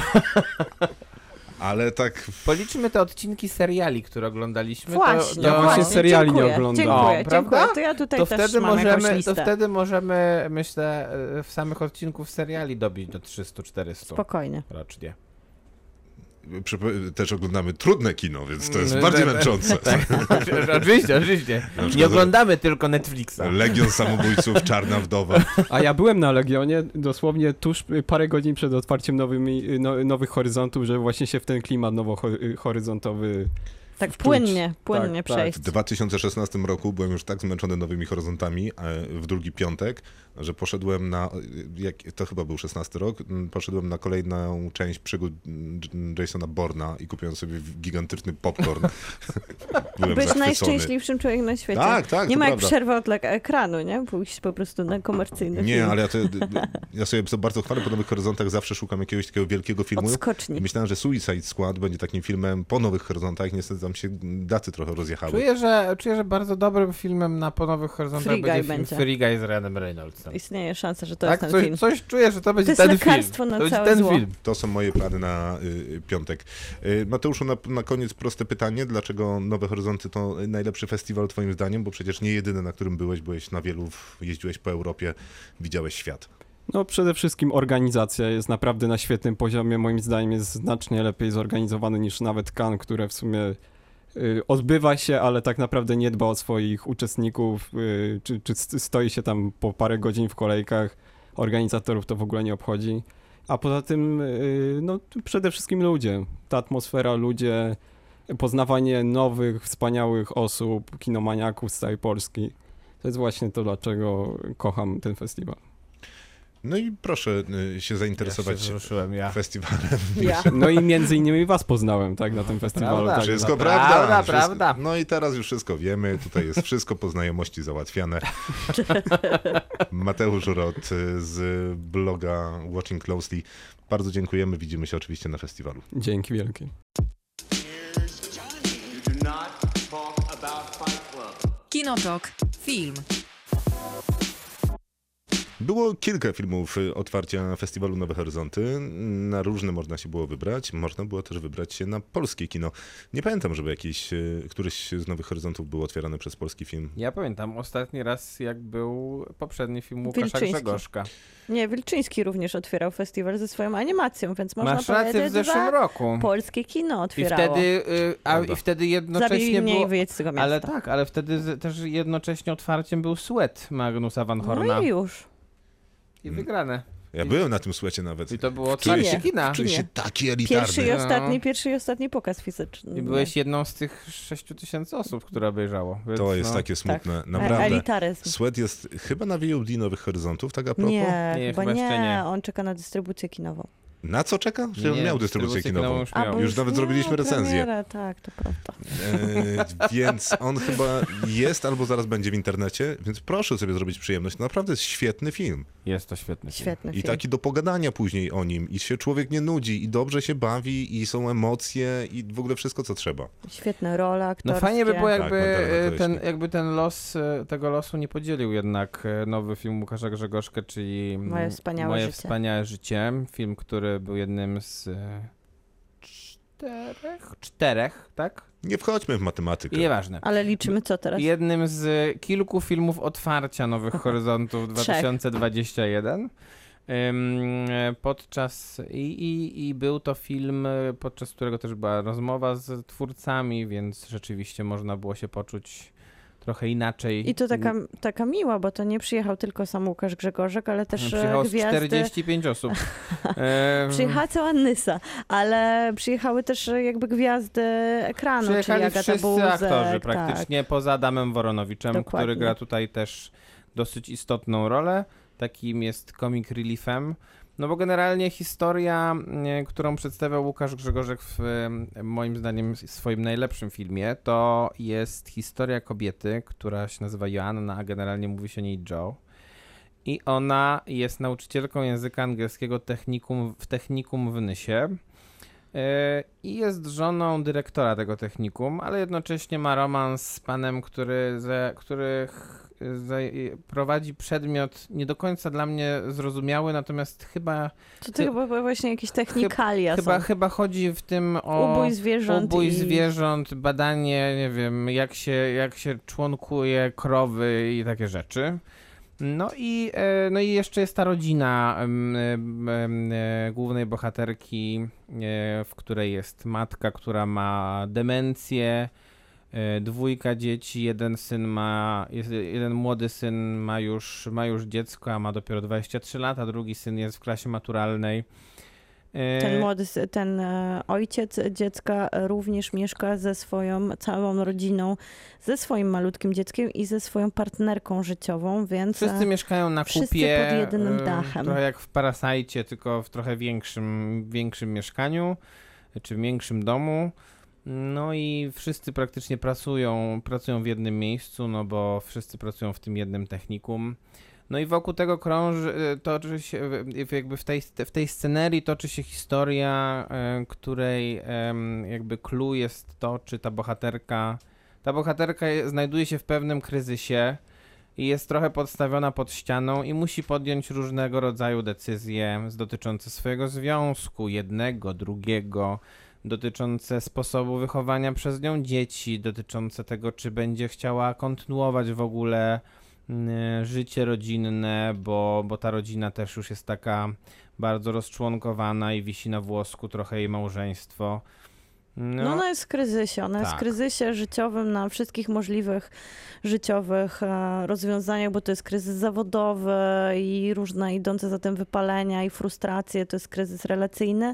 ale tak Policzmy te odcinki seriali, które oglądaliśmy. Właśnie, to, Ja to, właśnie seriali nie dziękuję, oglądam. Dziękuję, O, prawda? dziękuję. To ja tutaj to też wtedy mam jakąś możemy, to wtedy możemy, myślę, e, w samych odcinków seriali dobić do 300-400 Spokojnie. rocznie. Też oglądamy trudne kino, więc to jest Mm, bardziej <laughs> tak, męczące. Tak, <laughs> oczywiście, oczywiście. Nie oglądamy tylko Netflixa. Legion Samobójców, <laughs> Czarna Wdowa. A ja byłem na Legionie dosłownie tuż parę godzin przed otwarciem nowymi, no, nowych horyzontów, żeby właśnie się w ten klimat nowohoryzontowy Tak wczuć. płynnie, płynnie Tak, tak. przejść. W 2016 roku byłem już tak zmęczony nowymi horyzontami e, w drugi piątek, że poszedłem na, jak, to chyba był 16 rok, m, poszedłem na kolejną część przygód Jasona Borna i kupiłem sobie gigantyczny popcorn. <laughs> Byłem Byłeś najszczęśliwszym człowiekiem na świecie. Tak, tak, nie ma jak prawda. przerwa od ekranu, nie? Pójść po prostu na komercyjny Nie, film. ale ja, to, <laughs> ja sobie to bardzo chwalę po Nowych Horyzontach, zawsze szukam jakiegoś takiego wielkiego filmu. I Odskoczni. myślałem, że Suicide Squad będzie takim filmem po Nowych Horyzontach, niestety tam się daty trochę rozjechały. Czuję, że, czuję, że bardzo dobrym filmem na po Nowych Horyzontach Free będzie Guy film będzie. Free Guy z Ryanem Reynoldsem. Istnieje szansa, że to tak, jest ten coś, film. coś czuję, że to będzie jest ten film. lekarstwo na to całe ten zło. film. To są moje plany na y, piątek. Y, Mateuszu, na, na koniec proste pytanie. Dlaczego Nowe Horyzonty to najlepszy festiwal twoim zdaniem? Bo przecież nie jedyny, na którym byłeś. Byłeś na wielu, jeździłeś po Europie, widziałeś świat. No przede wszystkim organizacja jest naprawdę na świetnym poziomie. Moim zdaniem jest znacznie lepiej zorganizowany niż nawet Cannes, które w sumie y, odbywa się, ale tak naprawdę nie dba o swoich uczestników, y, czy, czy st- stoi się tam po parę godzin w kolejkach. Organizatorów to w ogóle nie obchodzi. A poza tym, y, no przede wszystkim ludzie. Ta atmosfera, ludzie, poznawanie nowych, wspaniałych osób, kinomaniaków z całej Polski. To jest właśnie to, dlaczego kocham ten festiwal. No i proszę y, się Ja zainteresować się wzruszyłem, ja. festiwalem. Ja. <laughs> No i między innymi was poznałem, tak, na tym festiwalu. Prawda. Tak, Wszystko Prawda, prawda. wszystko. prawda. No i teraz już wszystko wiemy. Tutaj jest wszystko po znajomości załatwiane. <laughs> Mateusz Rot y, z bloga Watching Closely. Bardzo dziękujemy. Widzimy się oczywiście na festiwalu. Dzięki wielkie. Kinotok. Film. Było kilka filmów y, otwarcia festiwalu Nowe Horyzonty. Na różne można się było wybrać. Można było też wybrać się na polskie kino. Nie pamiętam, żeby jakiś, y, któryś z Nowych Horyzontów był otwierany przez polski film. Ja pamiętam ostatni raz, jak był poprzedni film Łukasza Wilczyński. Grzegorzka. Nie, Wilczyński również otwierał festiwal ze swoją animacją, więc można Masz rację, powiedzieć, w zeszłym że roku. polskie kino I otwierało. wtedy, y, a. I wtedy Zabili jednocześnie mnie było... i wyjedź z tego miasta. Ale tak, ale wtedy z, też jednocześnie otwarciem był Sweat Magnusa Van Horna. No i już. I wygrane. Ja byłem na tym słuchecie nawet. I to było Czuję się. kina. Czuję się taki elitarny. Pierwszy i No. ostatni, pierwszy i ostatni pokaz fizyczny. I byłeś jedną z tych 6 tysięcy osób, które obejrzało. Więc To jest no, takie smutne. Tak. Naprawdę. Elitaryzm. Sweat jest chyba na VOD Nowych Horyzontów, tak a propos? Nie, Nie, chyba nie. nie. On czeka na dystrybucję kinową. Na co czeka? Że on nie, miał dystrybucję kinową. Już A, miał. bo Już nawet zrobiliśmy recenzję. premierę, Tak, to prawda. E, więc on chyba jest albo zaraz będzie w internecie, więc proszę sobie zrobić przyjemność. To naprawdę jest świetny film. Jest to świetny film. Świetny I film. taki do pogadania później o nim. I się człowiek nie nudzi, i dobrze się bawi, i są emocje, i w ogóle wszystko, co trzeba. Świetne role No aktorskie. fajnie by było, jakby, Tak, Magdalena e, ten, jakby ten los, e, tego losu nie podzielił jednak e, nowy film Łukasza Grzegorzkę, czyli Moje wspaniałe Moje życie. wspaniałe życie. Film, który był jednym z e, czterech, czterech, tak? Nie wchodźmy w matematykę. Nieważne. Ale liczymy co teraz? Jednym z kilku filmów otwarcia Nowych <laughs> Horyzontów Trzech. 2021. Ym, e, Podczas i, i, i był to film, e, podczas którego też była rozmowa z twórcami, więc rzeczywiście można było się poczuć trochę inaczej. I to taka, taka miła, bo to nie przyjechał tylko sam Łukasz Grzegorzek, ale też e, Przyjechało gwiazdy. 45 osób. <laughs> Przyjechała cała Nysa, ale przyjechały też e, jakby gwiazdy ekranu, czyli Przyjechali Agata wszyscy Buzek, aktorzy tak. praktycznie, poza Adamem Woronowiczem, Dokładnie. który gra tutaj też dosyć istotną rolę. Takim jest comic reliefem. No bo generalnie historia, e, którą przedstawiał Łukasz Grzegorzek w moim zdaniem swoim najlepszym filmie, to jest historia kobiety, która się nazywa Joanna, a generalnie mówi się o niej Joe. I ona jest nauczycielką języka angielskiego technikum, w technikum w Nysie. E, I jest żoną dyrektora tego technikum, ale jednocześnie ma romans z panem, który, za, który prowadzi przedmiot nie do końca dla mnie zrozumiały, natomiast chyba, To, to chyba właśnie jakieś technikalia chyba, są. chyba chodzi w tym o Ubój zwierząt ubój i... zwierząt, badanie, nie wiem, jak się, jak się członkuje krowy i takie rzeczy. No i, e, no i jeszcze jest ta rodzina e, głównej bohaterki, e, w której jest matka, która ma demencję, dwójka dzieci, jeden syn ma, jeden młody syn ma już, ma już dziecko, a ma dopiero 23 lata, drugi syn jest w klasie maturalnej. E, Ten młody, s- ten e, ojciec dziecka również mieszka ze swoją całą rodziną, ze swoim malutkim dzieckiem i ze swoją partnerką życiową, więc Wszyscy e, mieszkają na wszyscy kupie. pod jedynym e, dachem. Trochę jak w Parasajcie, tylko w trochę większym, większym mieszkaniu, czy w większym domu. No i wszyscy praktycznie pracują, pracują w jednym miejscu, no bo wszyscy pracują w tym jednym technikum. No i wokół tego krąży, y, toczy się, jakby w tej, w tej scenerii toczy się historia, y, której jakby clue jest to, czy ta bohaterka, ta bohaterka je- znajduje się w pewnym kryzysie i jest trochę podstawiona pod ścianą i musi podjąć różnego rodzaju decyzje dotyczące swojego związku, jednego, drugiego, dotyczące sposobu wychowania przez nią dzieci, dotyczące tego, czy będzie chciała kontynuować w ogóle życie rodzinne, bo, bo ta rodzina też już jest taka bardzo rozczłonkowana i wisi na włosku trochę jej małżeństwo. No, ona jest w kryzysie. Ona jest w tak. kryzysie życiowym na wszystkich możliwych życiowych e, rozwiązaniach, bo to jest kryzys zawodowy i różne idące za tym wypalenia i frustracje, to jest kryzys relacyjny.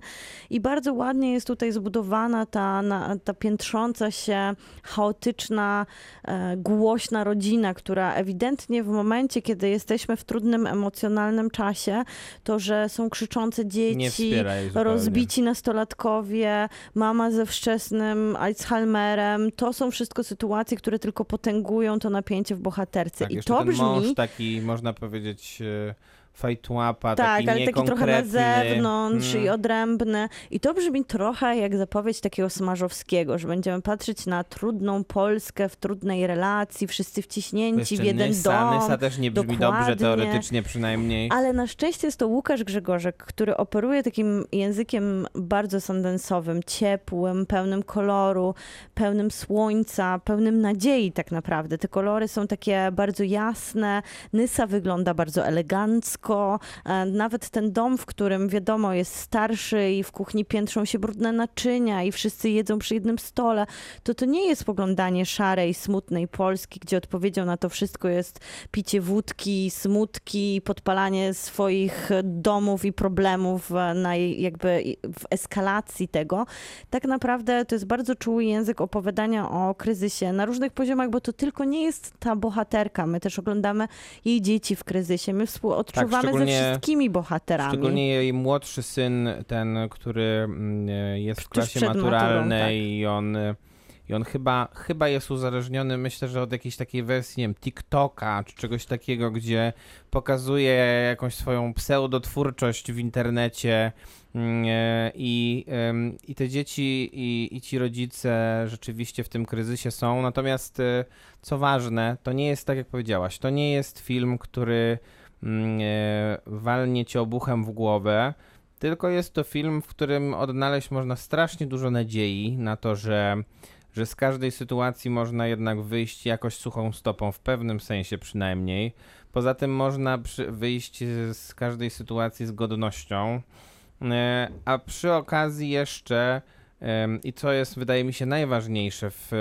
I bardzo ładnie jest tutaj zbudowana ta, na, ta piętrząca się, chaotyczna, e, głośna rodzina, która ewidentnie w momencie, kiedy jesteśmy w trudnym emocjonalnym czasie, to, że są krzyczące dzieci, rozbici nastolatkowie, mama ze wczesnym Alzheimerem, to są wszystko sytuacje, które tylko potęgują to napięcie w bohaterce. Tak, I to ten brzmi... mąż taki, można powiedzieć, e, fajtłapa, tak, taki ale taki trochę na zewnątrz i Mm. odrębny. I to brzmi trochę jak zapowiedź takiego Smarzowskiego, że będziemy patrzeć na trudną Polskę w trudnej relacji, wszyscy wciśnięci w jeden Nysa, dom. Nysa też nie brzmi dokładnie. dobrze, teoretycznie przynajmniej. Ale na szczęście jest to Łukasz Grzegorzek, który operuje takim językiem bardzo sandensowym, ciepłym, pełnym koloru, pełnym słońca, pełnym nadziei tak naprawdę. Te kolory są takie bardzo jasne, Nysa wygląda bardzo elegancko, e, nawet ten dom, w którym wiadomo jest starszy i w kuchni piętrzą się brudne naczynia i wszyscy jedzą przy jednym stole, to to nie jest poglądanie szarej, smutnej Polski, gdzie odpowiedzią na to wszystko jest picie wódki, smutki, podpalanie swoich domów i problemów e, na jakby w eskalacji tego. Tak naprawdę to jest bardzo czuły język opowiadania o kryzysie na różnych poziomach, bo to tylko nie jest ta bohaterka. My też oglądamy jej dzieci w kryzysie. My współodczuwamy ze Tak, szczególnie- wszystkimi bohaterami. Szczególnie jej młodszy syn, ten, który mm, jest w klasie przed maturą, maturalnej tak. i on, i on chyba, chyba jest uzależniony, myślę, że od jakiejś takiej wersji, nie wiem, TikToka czy czegoś takiego, gdzie pokazuje jakąś swoją pseudotwórczość w internecie mm, i, i te dzieci i, i ci rodzice rzeczywiście w tym kryzysie są. Natomiast e, co ważne, to nie jest tak jak powiedziałaś, to nie jest film, który walnie cię obuchem w głowę, tylko jest to film, w którym odnaleźć można strasznie dużo nadziei na to, że, że z każdej sytuacji można jednak wyjść jakoś suchą stopą, w pewnym sensie przynajmniej. Poza tym można przy, wyjść z każdej sytuacji z godnością. E, A przy okazji jeszcze, i co jest wydaje mi się najważniejsze w,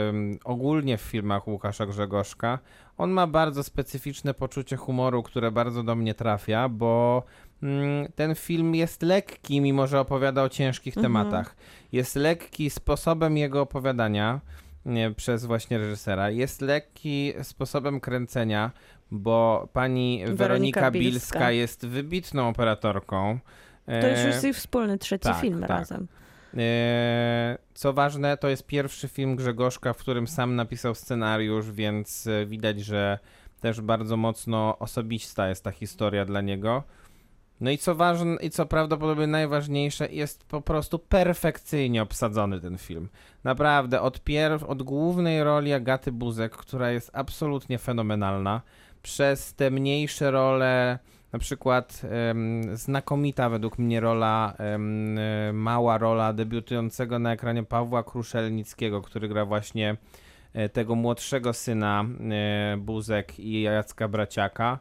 ogólnie w filmach Łukasza Grzegorzka, on ma bardzo specyficzne poczucie humoru, które bardzo do mnie trafia, bo mm, ten film jest lekki, mimo że opowiada o ciężkich Mhm. tematach. Jest lekki sposobem jego opowiadania nie, przez właśnie reżysera. Jest lekki sposobem kręcenia, bo pani Weronika, Weronika Bilska. Bilska jest wybitną operatorką. To już E, jest ich wspólny trzeci tak, film tak. razem. E, Co ważne, to jest pierwszy film Grzegorzka, w którym sam napisał scenariusz, więc e, widać, że też bardzo mocno osobista jest ta historia dla niego. No i co ważne, i co prawdopodobnie najważniejsze, jest po prostu perfekcyjnie obsadzony ten film. Naprawdę, od, pierw, od głównej roli Agaty Buzek, która jest absolutnie fenomenalna, przez te mniejsze role, na przykład znakomita według mnie rola, e, mała rola debiutującego na ekranie Pawła Kruszelnickiego, który gra właśnie e, tego młodszego syna e, Buzek i Jacka Braciaka.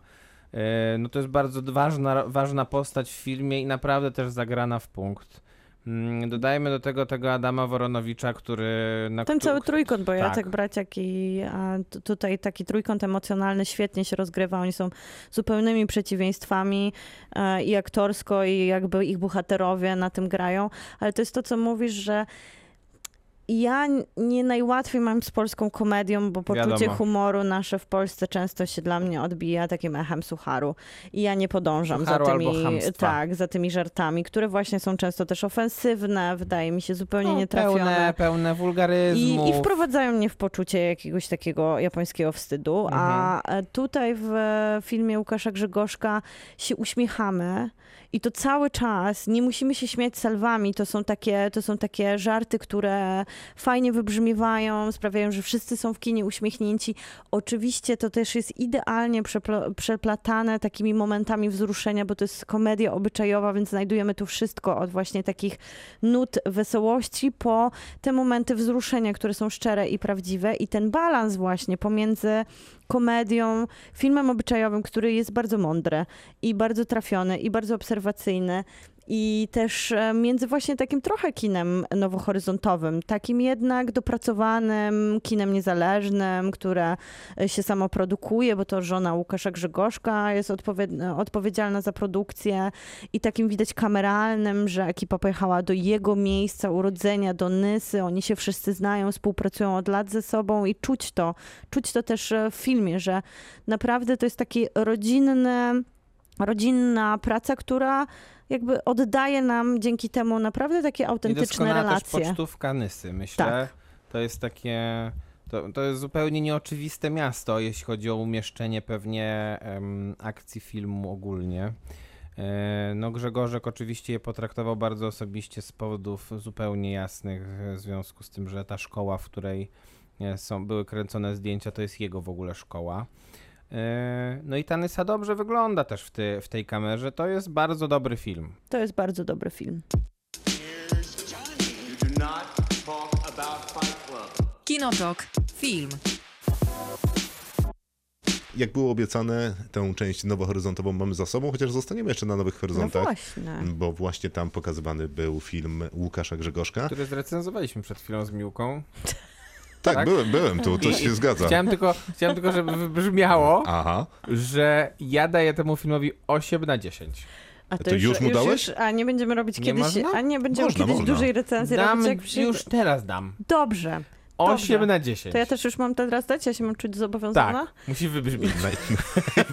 No to jest bardzo ważna, ważna postać w filmie i naprawdę też zagrana w punkt. Mm, Dodajmy do tego tego Adama Woronowicza, który... Na Ten cały trójkąt, bo tak. Jacek Braciak i tutaj taki trójkąt emocjonalny świetnie się rozgrywa. Oni są zupełnymi przeciwieństwami e, i aktorsko, i jakby ich bohaterowie na tym grają. Ale to jest to, co mówisz, że ja nie najłatwiej mam z polską komedią, bo poczucie Wiadomo. humoru nasze w Polsce często się dla mnie odbija takim echem sucharu. I ja nie podążam Sucharu za tymi, tak, za tymi żartami, które właśnie są często też ofensywne, wydaje mi się zupełnie No, nietrafione. pełne, pełne I, wulgaryzmów. I wprowadzają mnie w poczucie jakiegoś takiego japońskiego wstydu. A Mhm. e, tutaj w filmie Łukasza Grzegorzka się uśmiechamy. I to cały czas, nie musimy się śmiać salwami, to są takie, to są takie żarty, które fajnie wybrzmiewają, sprawiają, że wszyscy są w kinie uśmiechnięci. Oczywiście to też jest idealnie przeplatane takimi momentami wzruszenia, bo to jest komedia obyczajowa, więc znajdujemy tu wszystko od właśnie takich nut wesołości po te momenty wzruszenia, które są szczere i prawdziwe i ten balans właśnie pomiędzy komedią, filmem obyczajowym, który jest bardzo mądry i bardzo trafiony i bardzo obserwacyjny i też e, między właśnie takim trochę kinem nowohoryzontowym, takim jednak dopracowanym kinem niezależnym, które e, się samo produkuje, bo to żona Łukasza Grzegorzka jest odpowied- odpowiedzialna za produkcję i takim widać kameralnym, że ekipa pojechała do jego miejsca urodzenia, do Nysy, oni się wszyscy znają, współpracują od lat ze sobą i czuć to, czuć to też e, w filmie, że naprawdę to jest taki rodzinny, rodzinna praca, która jakby oddaje nam dzięki temu naprawdę takie I autentyczne doskonała relacje. też pocztówka Nysy, myślę. Tak. To jest takie... To, to jest zupełnie nieoczywiste miasto, jeśli chodzi o umieszczenie pewnie em, akcji filmu ogólnie. E, No Grzegorzek oczywiście je potraktował bardzo osobiście z powodów zupełnie jasnych, w związku z tym, że ta szkoła, w której e, są, były kręcone zdjęcia, to jest jego w ogóle szkoła. E, No i ta Nysa dobrze wygląda też w, ty, w tej kamerze. To jest bardzo dobry film. To jest bardzo dobry film. Kinotok. Film. Jak było obiecane, tę część nowohoryzontową mamy za sobą, chociaż zostaniemy jeszcze na Nowych No Horyzontach, właśnie. bo właśnie tam pokazywany był film Łukasza Grzegorzka. Który zrecenzowaliśmy przed chwilą z Miłką. <laughs> Tak, tak? byłem, byłem tu, to się zgadza. Chciałem tylko, chciałem tylko, żeby wybrzmiało, Aha, że ja daję temu filmowi 8 na 10. A To już mu dałeś? a nie będziemy robić Nie kiedyś, można? a nie będziemy Można, kiedyś można. dużej recenzji Dam, robić, jak przy... już teraz dam. Dobrze. 8 Dobrze. na 10. To ja też już mam teraz dać? Ja się mam czuć zobowiązana? Tak, musi wybrzmieć. Naj,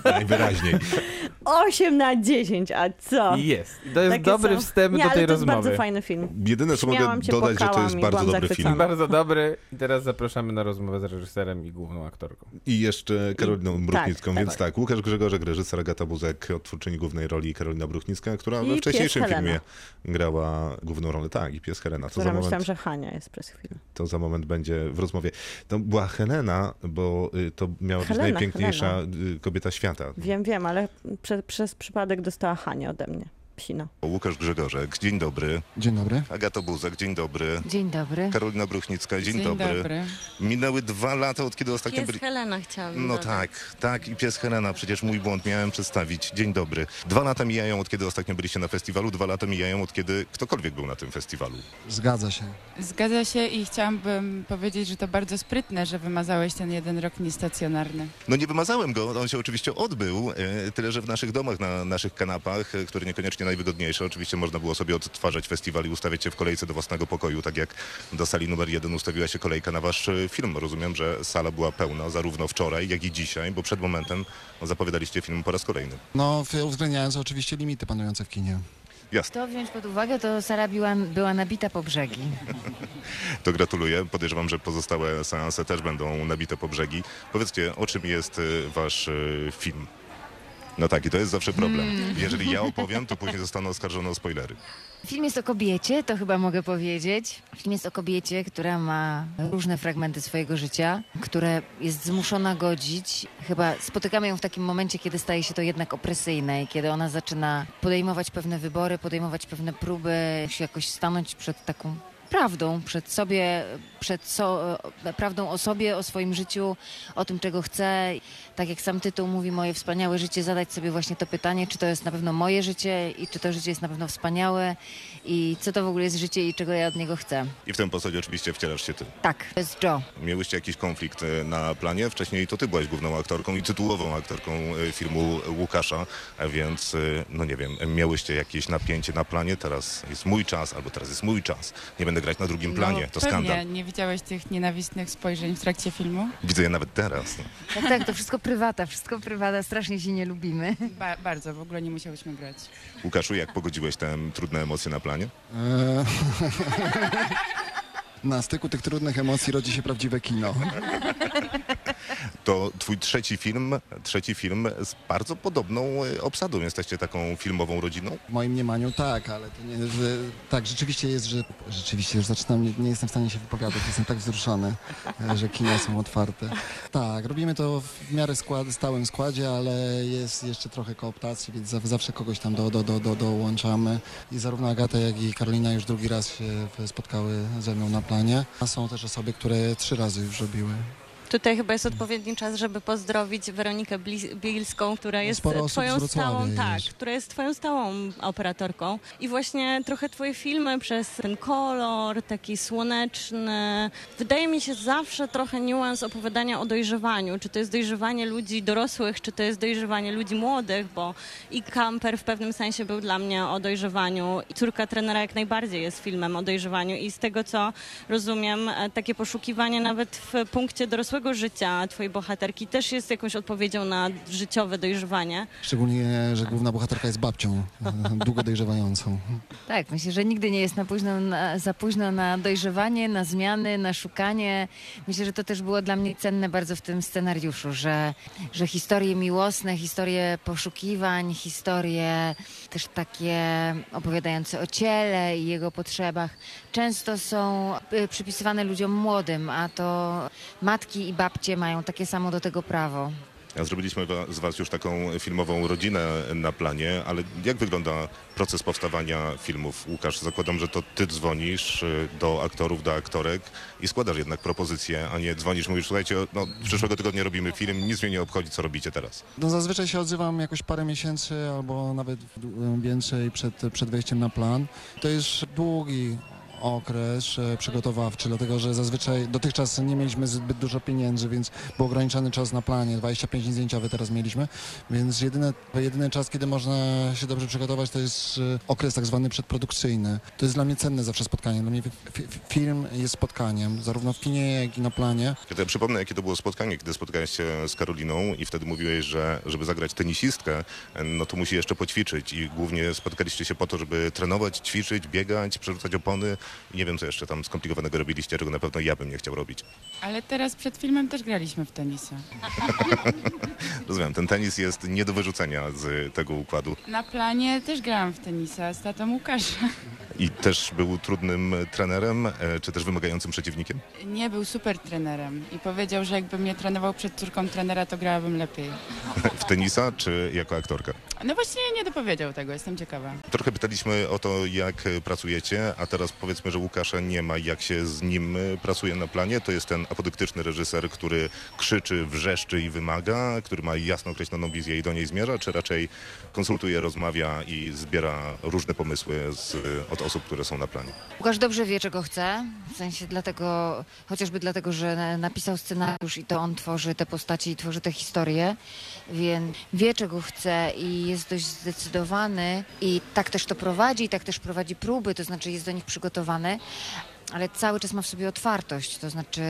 <laughs> najwyraźniej. 8 na 10, a co? Jest. To jest Takie dobry są. wstęp nie, do ale tej to jest rozmowy. bardzo fajny film. Jedyne co mogę się, dodać, że to płakałam jest i bardzo byłam dobry zachwycona. film. Bardzo dobry. I teraz zapraszamy na rozmowę z reżyserem i główną aktorką. I jeszcze Karoliną Bruchnicką, tak, więc tak. tak, Łukasz Grzegorzek, reżyser Agata Buzek, odtwórczyni głównej roli Karolina Bruchnicka, która I we pies wcześniejszym Helena. filmie grała główną rolę. Tak, i pies Helena. To za, Która moment, myślałam, że Hania jest przez chwilę. to za moment będzie w rozmowie. To była Helena, bo y, to miała Helena, być najpiękniejsza y, kobieta świata. Wiem, wiem, ale prze, przez przypadek dostała Hania ode mnie. Psina. Łukasz Grzegorzek, dzień dobry. Dzień dobry. Agata Buzek, dzień dobry. Dzień dobry. Karolina Bruchnicka, dzień, Dzień dobry. Minęły dwa lata, od kiedy ostatnio byli... Helena chciałam No tak, tak i pies Helena, przecież mój błąd, miałem przedstawić. Dzień dobry. Dwa lata mijają od kiedy ostatnio byliście na festiwalu, dwa lata mijają od kiedy ktokolwiek był na tym festiwalu. Zgadza się. Zgadza się i chciałabym powiedzieć, że to bardzo sprytne, że wymazałeś ten jeden rok niestacjonarny. No nie wymazałem go, on się oczywiście odbył, e, tyle że w naszych domach, na naszych kanapach, e, które niekoniecznie najwygodniejsze. Oczywiście można było sobie odtwarzać festiwal i ustawiać się w kolejce do własnego pokoju, tak jak do sali numer jeden ustawiła się kolejka na wasz e, film. Rozumiem, że sala była pełna zarówno wczoraj, jak i dzisiaj, bo przed momentem zapowiadaliście film po raz kolejny. No, uwzględniając oczywiście limity panujące w kinie. Jasne, To wziąć pod uwagę, to Sara była, była nabita po brzegi. to gratuluję. Podejrzewam, że pozostałe seanse też będą nabite po brzegi. Powiedzcie, o czym jest e, wasz e, film? No tak, i to jest zawsze problem. Jeżeli ja opowiem, to później zostanę oskarżony o spoilery. Film jest o kobiecie, to chyba mogę powiedzieć. Film jest o kobiecie, która ma różne fragmenty swojego życia, które jest zmuszona godzić. Chyba spotykamy ją w takim momencie, kiedy staje się to jednak opresyjne i kiedy ona zaczyna podejmować pewne wybory, podejmować pewne próby, się jakoś stanąć przed taką prawdą, przed sobie, przed so, prawdą o sobie, o swoim życiu, o tym, czego chce. Tak jak sam tytuł mówi, moje wspaniałe życie, zadać sobie właśnie to pytanie, czy to jest na pewno moje życie i czy to życie jest na pewno wspaniałe i co to w ogóle jest życie i czego ja od niego chcę. I w tym posadzie oczywiście wcielasz się ty. Tak, to jest Joe. Miałyście jakiś konflikt e, na planie? Wcześniej to ty byłaś główną aktorką i tytułową aktorką e, filmu Łukasza, więc, e, no nie wiem, miałyście jakieś napięcie na planie? Teraz jest mój czas, albo teraz jest mój czas. Nie będę grać na drugim planie. No, To pewnie. skandal. Nie widziałeś tych nienawistnych spojrzeń w trakcie filmu? Widzę je nawet teraz. No. Tak, tak, to wszystko prywata, wszystko prywata, strasznie się nie lubimy. Ba bardzo, w ogóle nie musiałyśmy grać. Łukaszu, jak pogodziłeś te trudne emocje na planie? Eee, <laughs> Na styku tych trudnych emocji rodzi się prawdziwe kino. To twój trzeci film, trzeci film z bardzo podobną e, obsadą. Jesteście taką filmową rodziną? W moim mniemaniu tak, ale to nie, że, tak, rzeczywiście jest, że rzeczywiście już zaczynam, nie, nie jestem w stanie się wypowiadać, jestem tak wzruszony, e, że kina są otwarte. Tak, robimy to w miarę skład, stałym składzie, ale jest jeszcze trochę kooptacji, więc za- zawsze kogoś tam do, do, do, do, dołączamy. I zarówno Agata, jak i Karolina już drugi raz się spotkały ze mną na planie. A są też osoby, które trzy razy już robiły. Tutaj chyba jest odpowiedni czas, żeby pozdrowić Weronikę Bielską, która jest Sporo twoją stałą, tak, jest. która jest twoją stałą operatorką. I właśnie trochę twoje filmy przez ten kolor, taki słoneczny. Wydaje mi się zawsze trochę niuans opowiadania o dojrzewaniu. Czy to jest dojrzewanie ludzi dorosłych, czy to jest dojrzewanie ludzi młodych, bo i Camper w pewnym sensie był dla mnie o dojrzewaniu. I Córka trenera jak najbardziej jest filmem o dojrzewaniu. I z tego, co rozumiem, e, takie poszukiwanie nawet w punkcie dorosłego życia twojej bohaterki też jest jakąś odpowiedzią na życiowe dojrzewanie. Szczególnie, że główna bohaterka jest babcią, e, <laughs> długo dojrzewającą. Tak, myślę, że nigdy nie jest na późno, na, za późno na dojrzewanie, na zmiany, na szukanie. Myślę, że to też było dla mnie cenne bardzo w tym scenariuszu, że, że historie miłosne, historie poszukiwań, historie też takie opowiadające o ciele i jego potrzebach, często są y, przypisywane ludziom młodym, a to matki i babcie mają takie samo do tego prawo. Zrobiliśmy z Was już taką filmową rodzinę na planie, ale jak wygląda proces powstawania filmów? Łukasz, zakładam, że to Ty dzwonisz y, do aktorów, do aktorek i składasz jednak propozycje, a nie dzwonisz, mówisz, słuchajcie, no, przyszłego tygodnia robimy film, nic mnie nie obchodzi, co robicie teraz. No zazwyczaj się odzywam jakoś parę miesięcy albo nawet więcej przed, przed wejściem na plan. To jest długi okres e, przygotowawczy, dlatego że zazwyczaj dotychczas nie mieliśmy zbyt dużo pieniędzy, więc był ograniczony czas na planie, 25 dni zdjęciowe teraz mieliśmy, więc jedyny, jedyny czas, kiedy można się dobrze przygotować, to jest e, okres tak zwany przedprodukcyjny. To jest dla mnie cenne zawsze spotkanie. Dla mnie fi- fi- film jest spotkaniem, zarówno w kinie, jak i na planie. Ja przypomnę, jakie to było spotkanie, kiedy spotkałeś się z Karoliną i wtedy mówiłeś, że żeby zagrać tenisistkę, no to musi jeszcze poćwiczyć i głównie spotkaliście się po to, żeby trenować, ćwiczyć, biegać, przerzucać opony nie wiem, co jeszcze tam skomplikowanego robiliście, czego na pewno ja bym nie chciał robić. Ale teraz przed filmem też graliśmy w tenisa. <laughs> Rozumiem, ten tenis jest nie do wyrzucenia z tego układu Na planie też grałam w tenisa z tatą Łukasza. i też był trudnym trenerem, e, czy też wymagającym przeciwnikiem? Nie był super trenerem i powiedział, że jakby mnie trenował przed córką trenera, to grałabym lepiej. <laughs> W tenisa, czy jako aktorka? No właśnie nie dopowiedział tego, jestem ciekawa. Trochę pytaliśmy o to, jak pracujecie, a teraz powiedzmy, że Łukasza nie ma, jak się z nim e, pracuje na planie. To jest ten apodyktyczny reżyser, który krzyczy, wrzeszczy i wymaga, który ma jasno określoną wizję i do niej zmierza, czy raczej konsultuje, rozmawia i zbiera różne pomysły z, od osób, które są na planie. Łukasz dobrze wie, czego chce, w sensie dlatego, chociażby dlatego, że na- napisał scenariusz i to on tworzy te postacie i tworzy te historie, więc wie, czego chce i jest dość zdecydowany i tak też to prowadzi, tak też prowadzi próby, to znaczy jest do nich przygotowany. Ale cały czas ma w sobie otwartość, to znaczy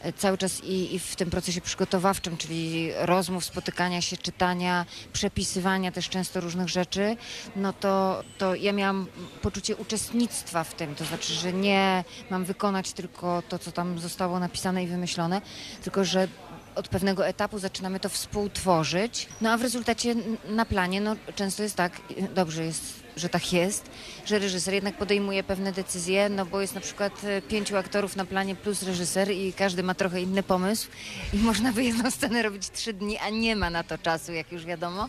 e, cały czas i, i w tym procesie przygotowawczym, czyli rozmów, spotykania się, czytania, przepisywania też często różnych rzeczy, no to, to ja miałam poczucie uczestnictwa w tym, to znaczy, że nie mam wykonać tylko to, co tam zostało napisane i wymyślone, tylko że od pewnego etapu zaczynamy to współtworzyć, no a w rezultacie na planie no, często jest tak, dobrze jest, że tak jest, że reżyser jednak podejmuje pewne decyzje, no bo jest na przykład e, pięciu aktorów na planie plus reżyser i każdy ma trochę inny pomysł i <laughs> można by jedną scenę robić trzy dni, a nie ma na to czasu, jak już wiadomo,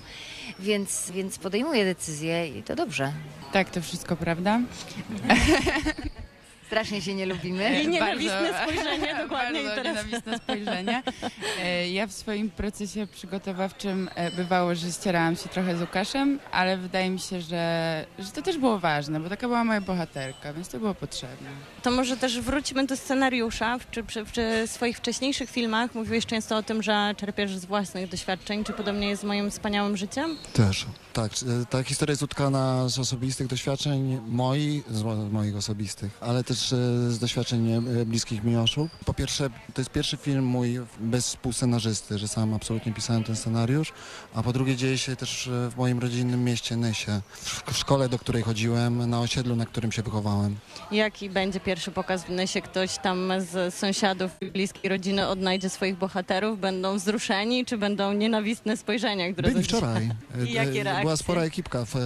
więc, więc podejmuje decyzje i to dobrze. Tak, to wszystko prawda. <laughs> Strasznie się nie lubimy. I nienawistne Bardzo- spojrzenie <laughs> dokładnie Bardzo teraz. nienawistne spojrzenie. <laughs> E, Ja w swoim procesie przygotowawczym e, bywało, że ścierałam się trochę z Łukaszem, ale wydaje mi się, że, że to też było ważne, bo taka była moja bohaterka, więc to było potrzebne. To może też wróćmy do scenariusza. W- Czy przy, przy swoich wcześniejszych filmach mówiłeś często o tym, że czerpiesz z własnych doświadczeń. Czy podobnie jest z moim wspaniałym życiem? Też. Tak, e, ta historia jest utkana z osobistych doświadczeń moich, z mo- moich osobistych, ale też e, z doświadczeń e, bliskich mi osób. Po pierwsze, to jest pierwszy film mój bez współscenarzysty, że sam absolutnie pisałem ten scenariusz, a po drugie dzieje się też w moim rodzinnym mieście Nysie, w w szkole, do której chodziłem, na osiedlu, na którym się wychowałem. Jaki będzie pierwszy pokaz w Nysie? Ktoś tam z sąsiadów i bliskiej rodziny odnajdzie swoich bohaterów? Będą wzruszeni, czy będą nienawistne spojrzenia, które Byli wczoraj. I jakie E, Była reakcje? spora ekipka. W, e,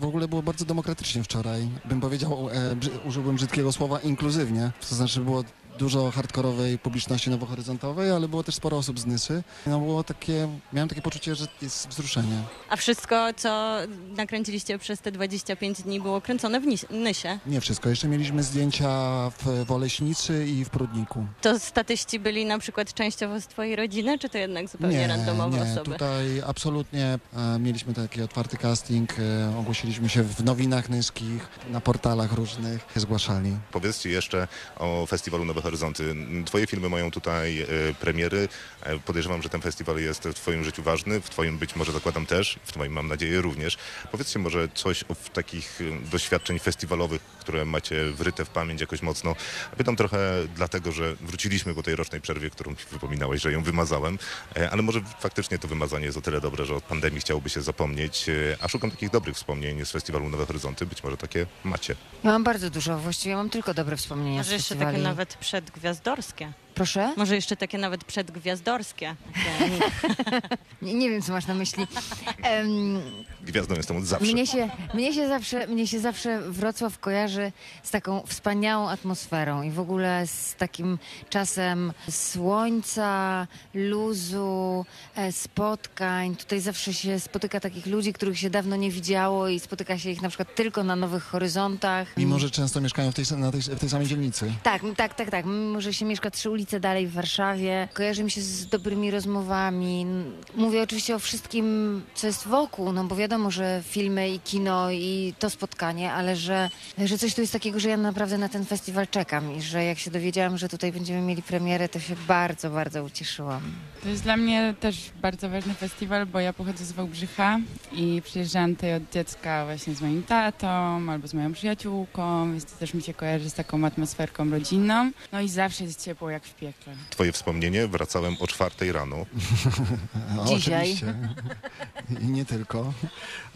w ogóle było bardzo demokratycznie wczoraj. Bym powiedział, e, brzy, użyłbym brzydkiego słowa, inkluzywnie. To znaczy było dużo hardkorowej publiczności nowohoryzontowej, ale było też sporo osób z Nysy. No było takie, miałem takie poczucie, że jest wzruszenie. A wszystko, co nakręciliście przez te 25 dni, było kręcone w Nysie. Nie wszystko. Jeszcze mieliśmy zdjęcia w Woleśnicy i w Prudniku. To statyści byli na przykład częściowo z twojej rodziny, czy to jednak zupełnie randomowe nie, osoby? tutaj absolutnie e, mieliśmy taki otwarty casting, e, ogłosiliśmy się w nowinach nyskich, na portalach różnych, zgłaszali. Powiedzcie jeszcze o Festiwalu Nowe Horyzonty. Twoje filmy mają tutaj e, premiery. E, Podejrzewam, że ten festiwal jest w Twoim życiu ważny, w Twoim być może zakładam też, w Twoim mam nadzieję również. Powiedzcie może coś o takich e, doświadczeń festiwalowych, które macie wryte w pamięć jakoś mocno. Pytam trochę dlatego, że wróciliśmy po tej rocznej przerwie, którą wypominałeś, że ją wymazałem, ale może faktycznie to wymazanie jest o tyle dobre, że od pandemii chciałoby się zapomnieć, a szukam takich dobrych wspomnień z Festiwalu Nowe Horyzonty. Być może takie macie. Ja mam bardzo dużo, właściwie mam tylko dobre wspomnienia Może z jeszcze takie nawet przedgwiazdorskie. Proszę? Może jeszcze takie nawet przedgwiazdorskie. Nie, nie wiem, co masz na myśli. Em, Gwiazdą jestem od zawsze. Mnie się, mnie, się zawsze, mnie się zawsze Wrocław kojarzy z taką wspaniałą atmosferą i w ogóle z takim czasem słońca, luzu, e, spotkań. Tutaj zawsze się spotyka takich ludzi, których się dawno nie widziało i spotyka się ich na przykład tylko na Nowych Horyzontach. Mimo, że często mieszkają w tej, na tej, w tej samej dzielnicy. Tak, tak, tak, tak. Mimo, że się mieszka trzy ulice dalej w Warszawie, kojarzy mi się z dobrymi rozmowami. Mówię oczywiście o wszystkim, co jest wokół, no bo wiadomo, że filmy i kino i to spotkanie, ale że, że coś tu jest takiego, że ja naprawdę na ten festiwal czekam i że jak się dowiedziałam, że tutaj będziemy mieli premierę, to się bardzo, bardzo ucieszyłam. To jest dla mnie też bardzo ważny festiwal, bo ja pochodzę z Wałbrzycha i przyjeżdżałam tutaj od dziecka właśnie z moim tatą albo z moją przyjaciółką, więc to też mi się kojarzy z taką atmosferką rodzinną. No i zawsze jest ciepło jak w piekle. Twoje wspomnienie, wracałem o czwartej rano. O, <laughs> Dzisiaj. Oczywiście. I nie tylko.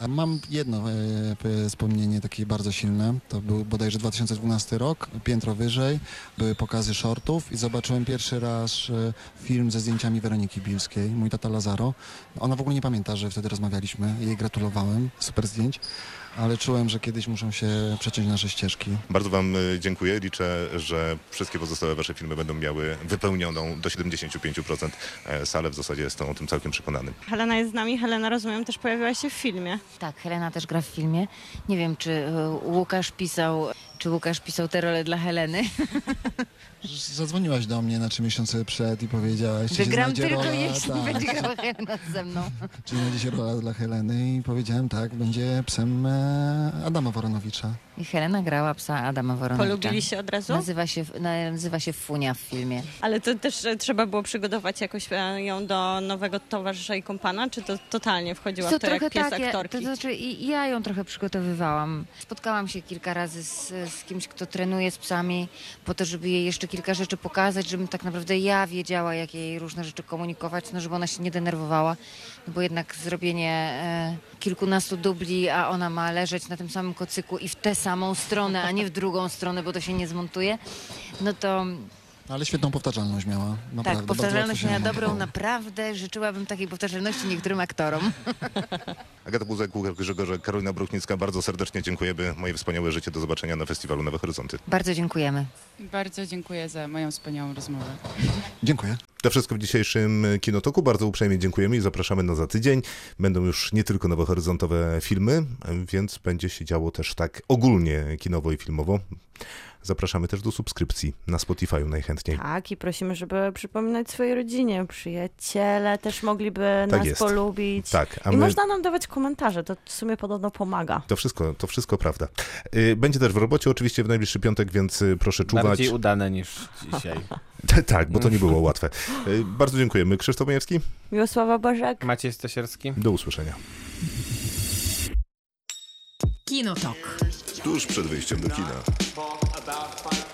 A Mam jedno e, wspomnienie takie bardzo silne. To był bodajże 2012 rok, piętro wyżej. Były pokazy shortów i zobaczyłem pierwszy raz e, film ze zdjęciami Weroniki Bilskiej, mój tata Lazaro. Ona w ogóle nie pamięta, że wtedy rozmawialiśmy. Jej gratulowałem. Super zdjęć. Ale czułem, że kiedyś muszą się przeciąć nasze ścieżki. Bardzo Wam y, dziękuję. Liczę, że wszystkie pozostałe Wasze filmy będą miały wypełnioną do 75% e, salę. W zasadzie jestem o tym całkiem przekonany. Helena jest z nami. Helena, rozumiem, też pojawiła się w filmie. Tak, Helena też gra w filmie. Nie wiem, czy e, Łukasz pisał, czy Łukasz pisał tę rolę dla Heleny. <laughs> Zadzwoniłaś do mnie na trzy miesiące przed i powiedziałaś, czy się Wygram znajdzie tylko rola, jeśli tak, będzie grała Helena ze mną. Czy znajdzie się rola dla Heleny i powiedziałem tak, będzie psem e, Adama Woronowicza. Helena grała psa Adama Woronowicza. Polubili się od razu? Nazywa się, nazywa się Funia w filmie. Ale to też e, trzeba było przygotować jakoś e, ją do nowego towarzysza i kompana, czy to totalnie wchodziła w to jak pies tak, ja, aktorki? to znaczy i- ja ją trochę przygotowywałam. Spotkałam się kilka razy z, z kimś, kto trenuje z psami, po to, żeby jej jeszcze kilka rzeczy pokazać, żebym tak naprawdę ja wiedziała, jak jej różne rzeczy komunikować, no żeby ona się nie denerwowała, no bo jednak zrobienie e, kilkunastu dubli, a ona ma leżeć na tym samym kocyku i w tę samą stronę, a nie w drugą stronę, bo to się nie zmontuje, no to Ale świetną powtarzalność miała. Naprawdę, tak, powtarzalność miała dobrą, naprawdę życzyłabym takiej powtarzalności niektórym aktorom. <laughs> Agata Buzek, Łukasz Grzegorze, Karolina Bruchnicka, bardzo serdecznie dziękujemy. Moje wspaniałe życie. Do zobaczenia na festiwalu Nowe Horyzonty. Bardzo dziękujemy. Bardzo dziękuję za moją wspaniałą rozmowę. Dziękuję. To wszystko w dzisiejszym Kinotoku. Bardzo uprzejmie dziękujemy i zapraszamy na za tydzień. Będą już nie tylko nowe horyzontowe filmy, więc będzie się działo też tak ogólnie kinowo i filmowo. Zapraszamy też do subskrypcji na Spotify najchętniej. Tak, i prosimy, żeby przypominać swojej rodzinie. Przyjaciele też mogliby Tak nas jest. polubić. Tak, a I my... można nam dawać komentarze, to w sumie podobno pomaga. To wszystko, to wszystko prawda. Y, Będzie też w robocie oczywiście w najbliższy piątek, więc y, proszę czuwać. Bardziej udane niż dzisiaj. <laughs> tak, bo to nie było łatwe. Y, Bardzo dziękujemy. Krzysztof Majewski, Miłosława Bożek. Maciej Stasierski. do usłyszenia. Kinotok. Tuż przed wyjściem do kina. about five.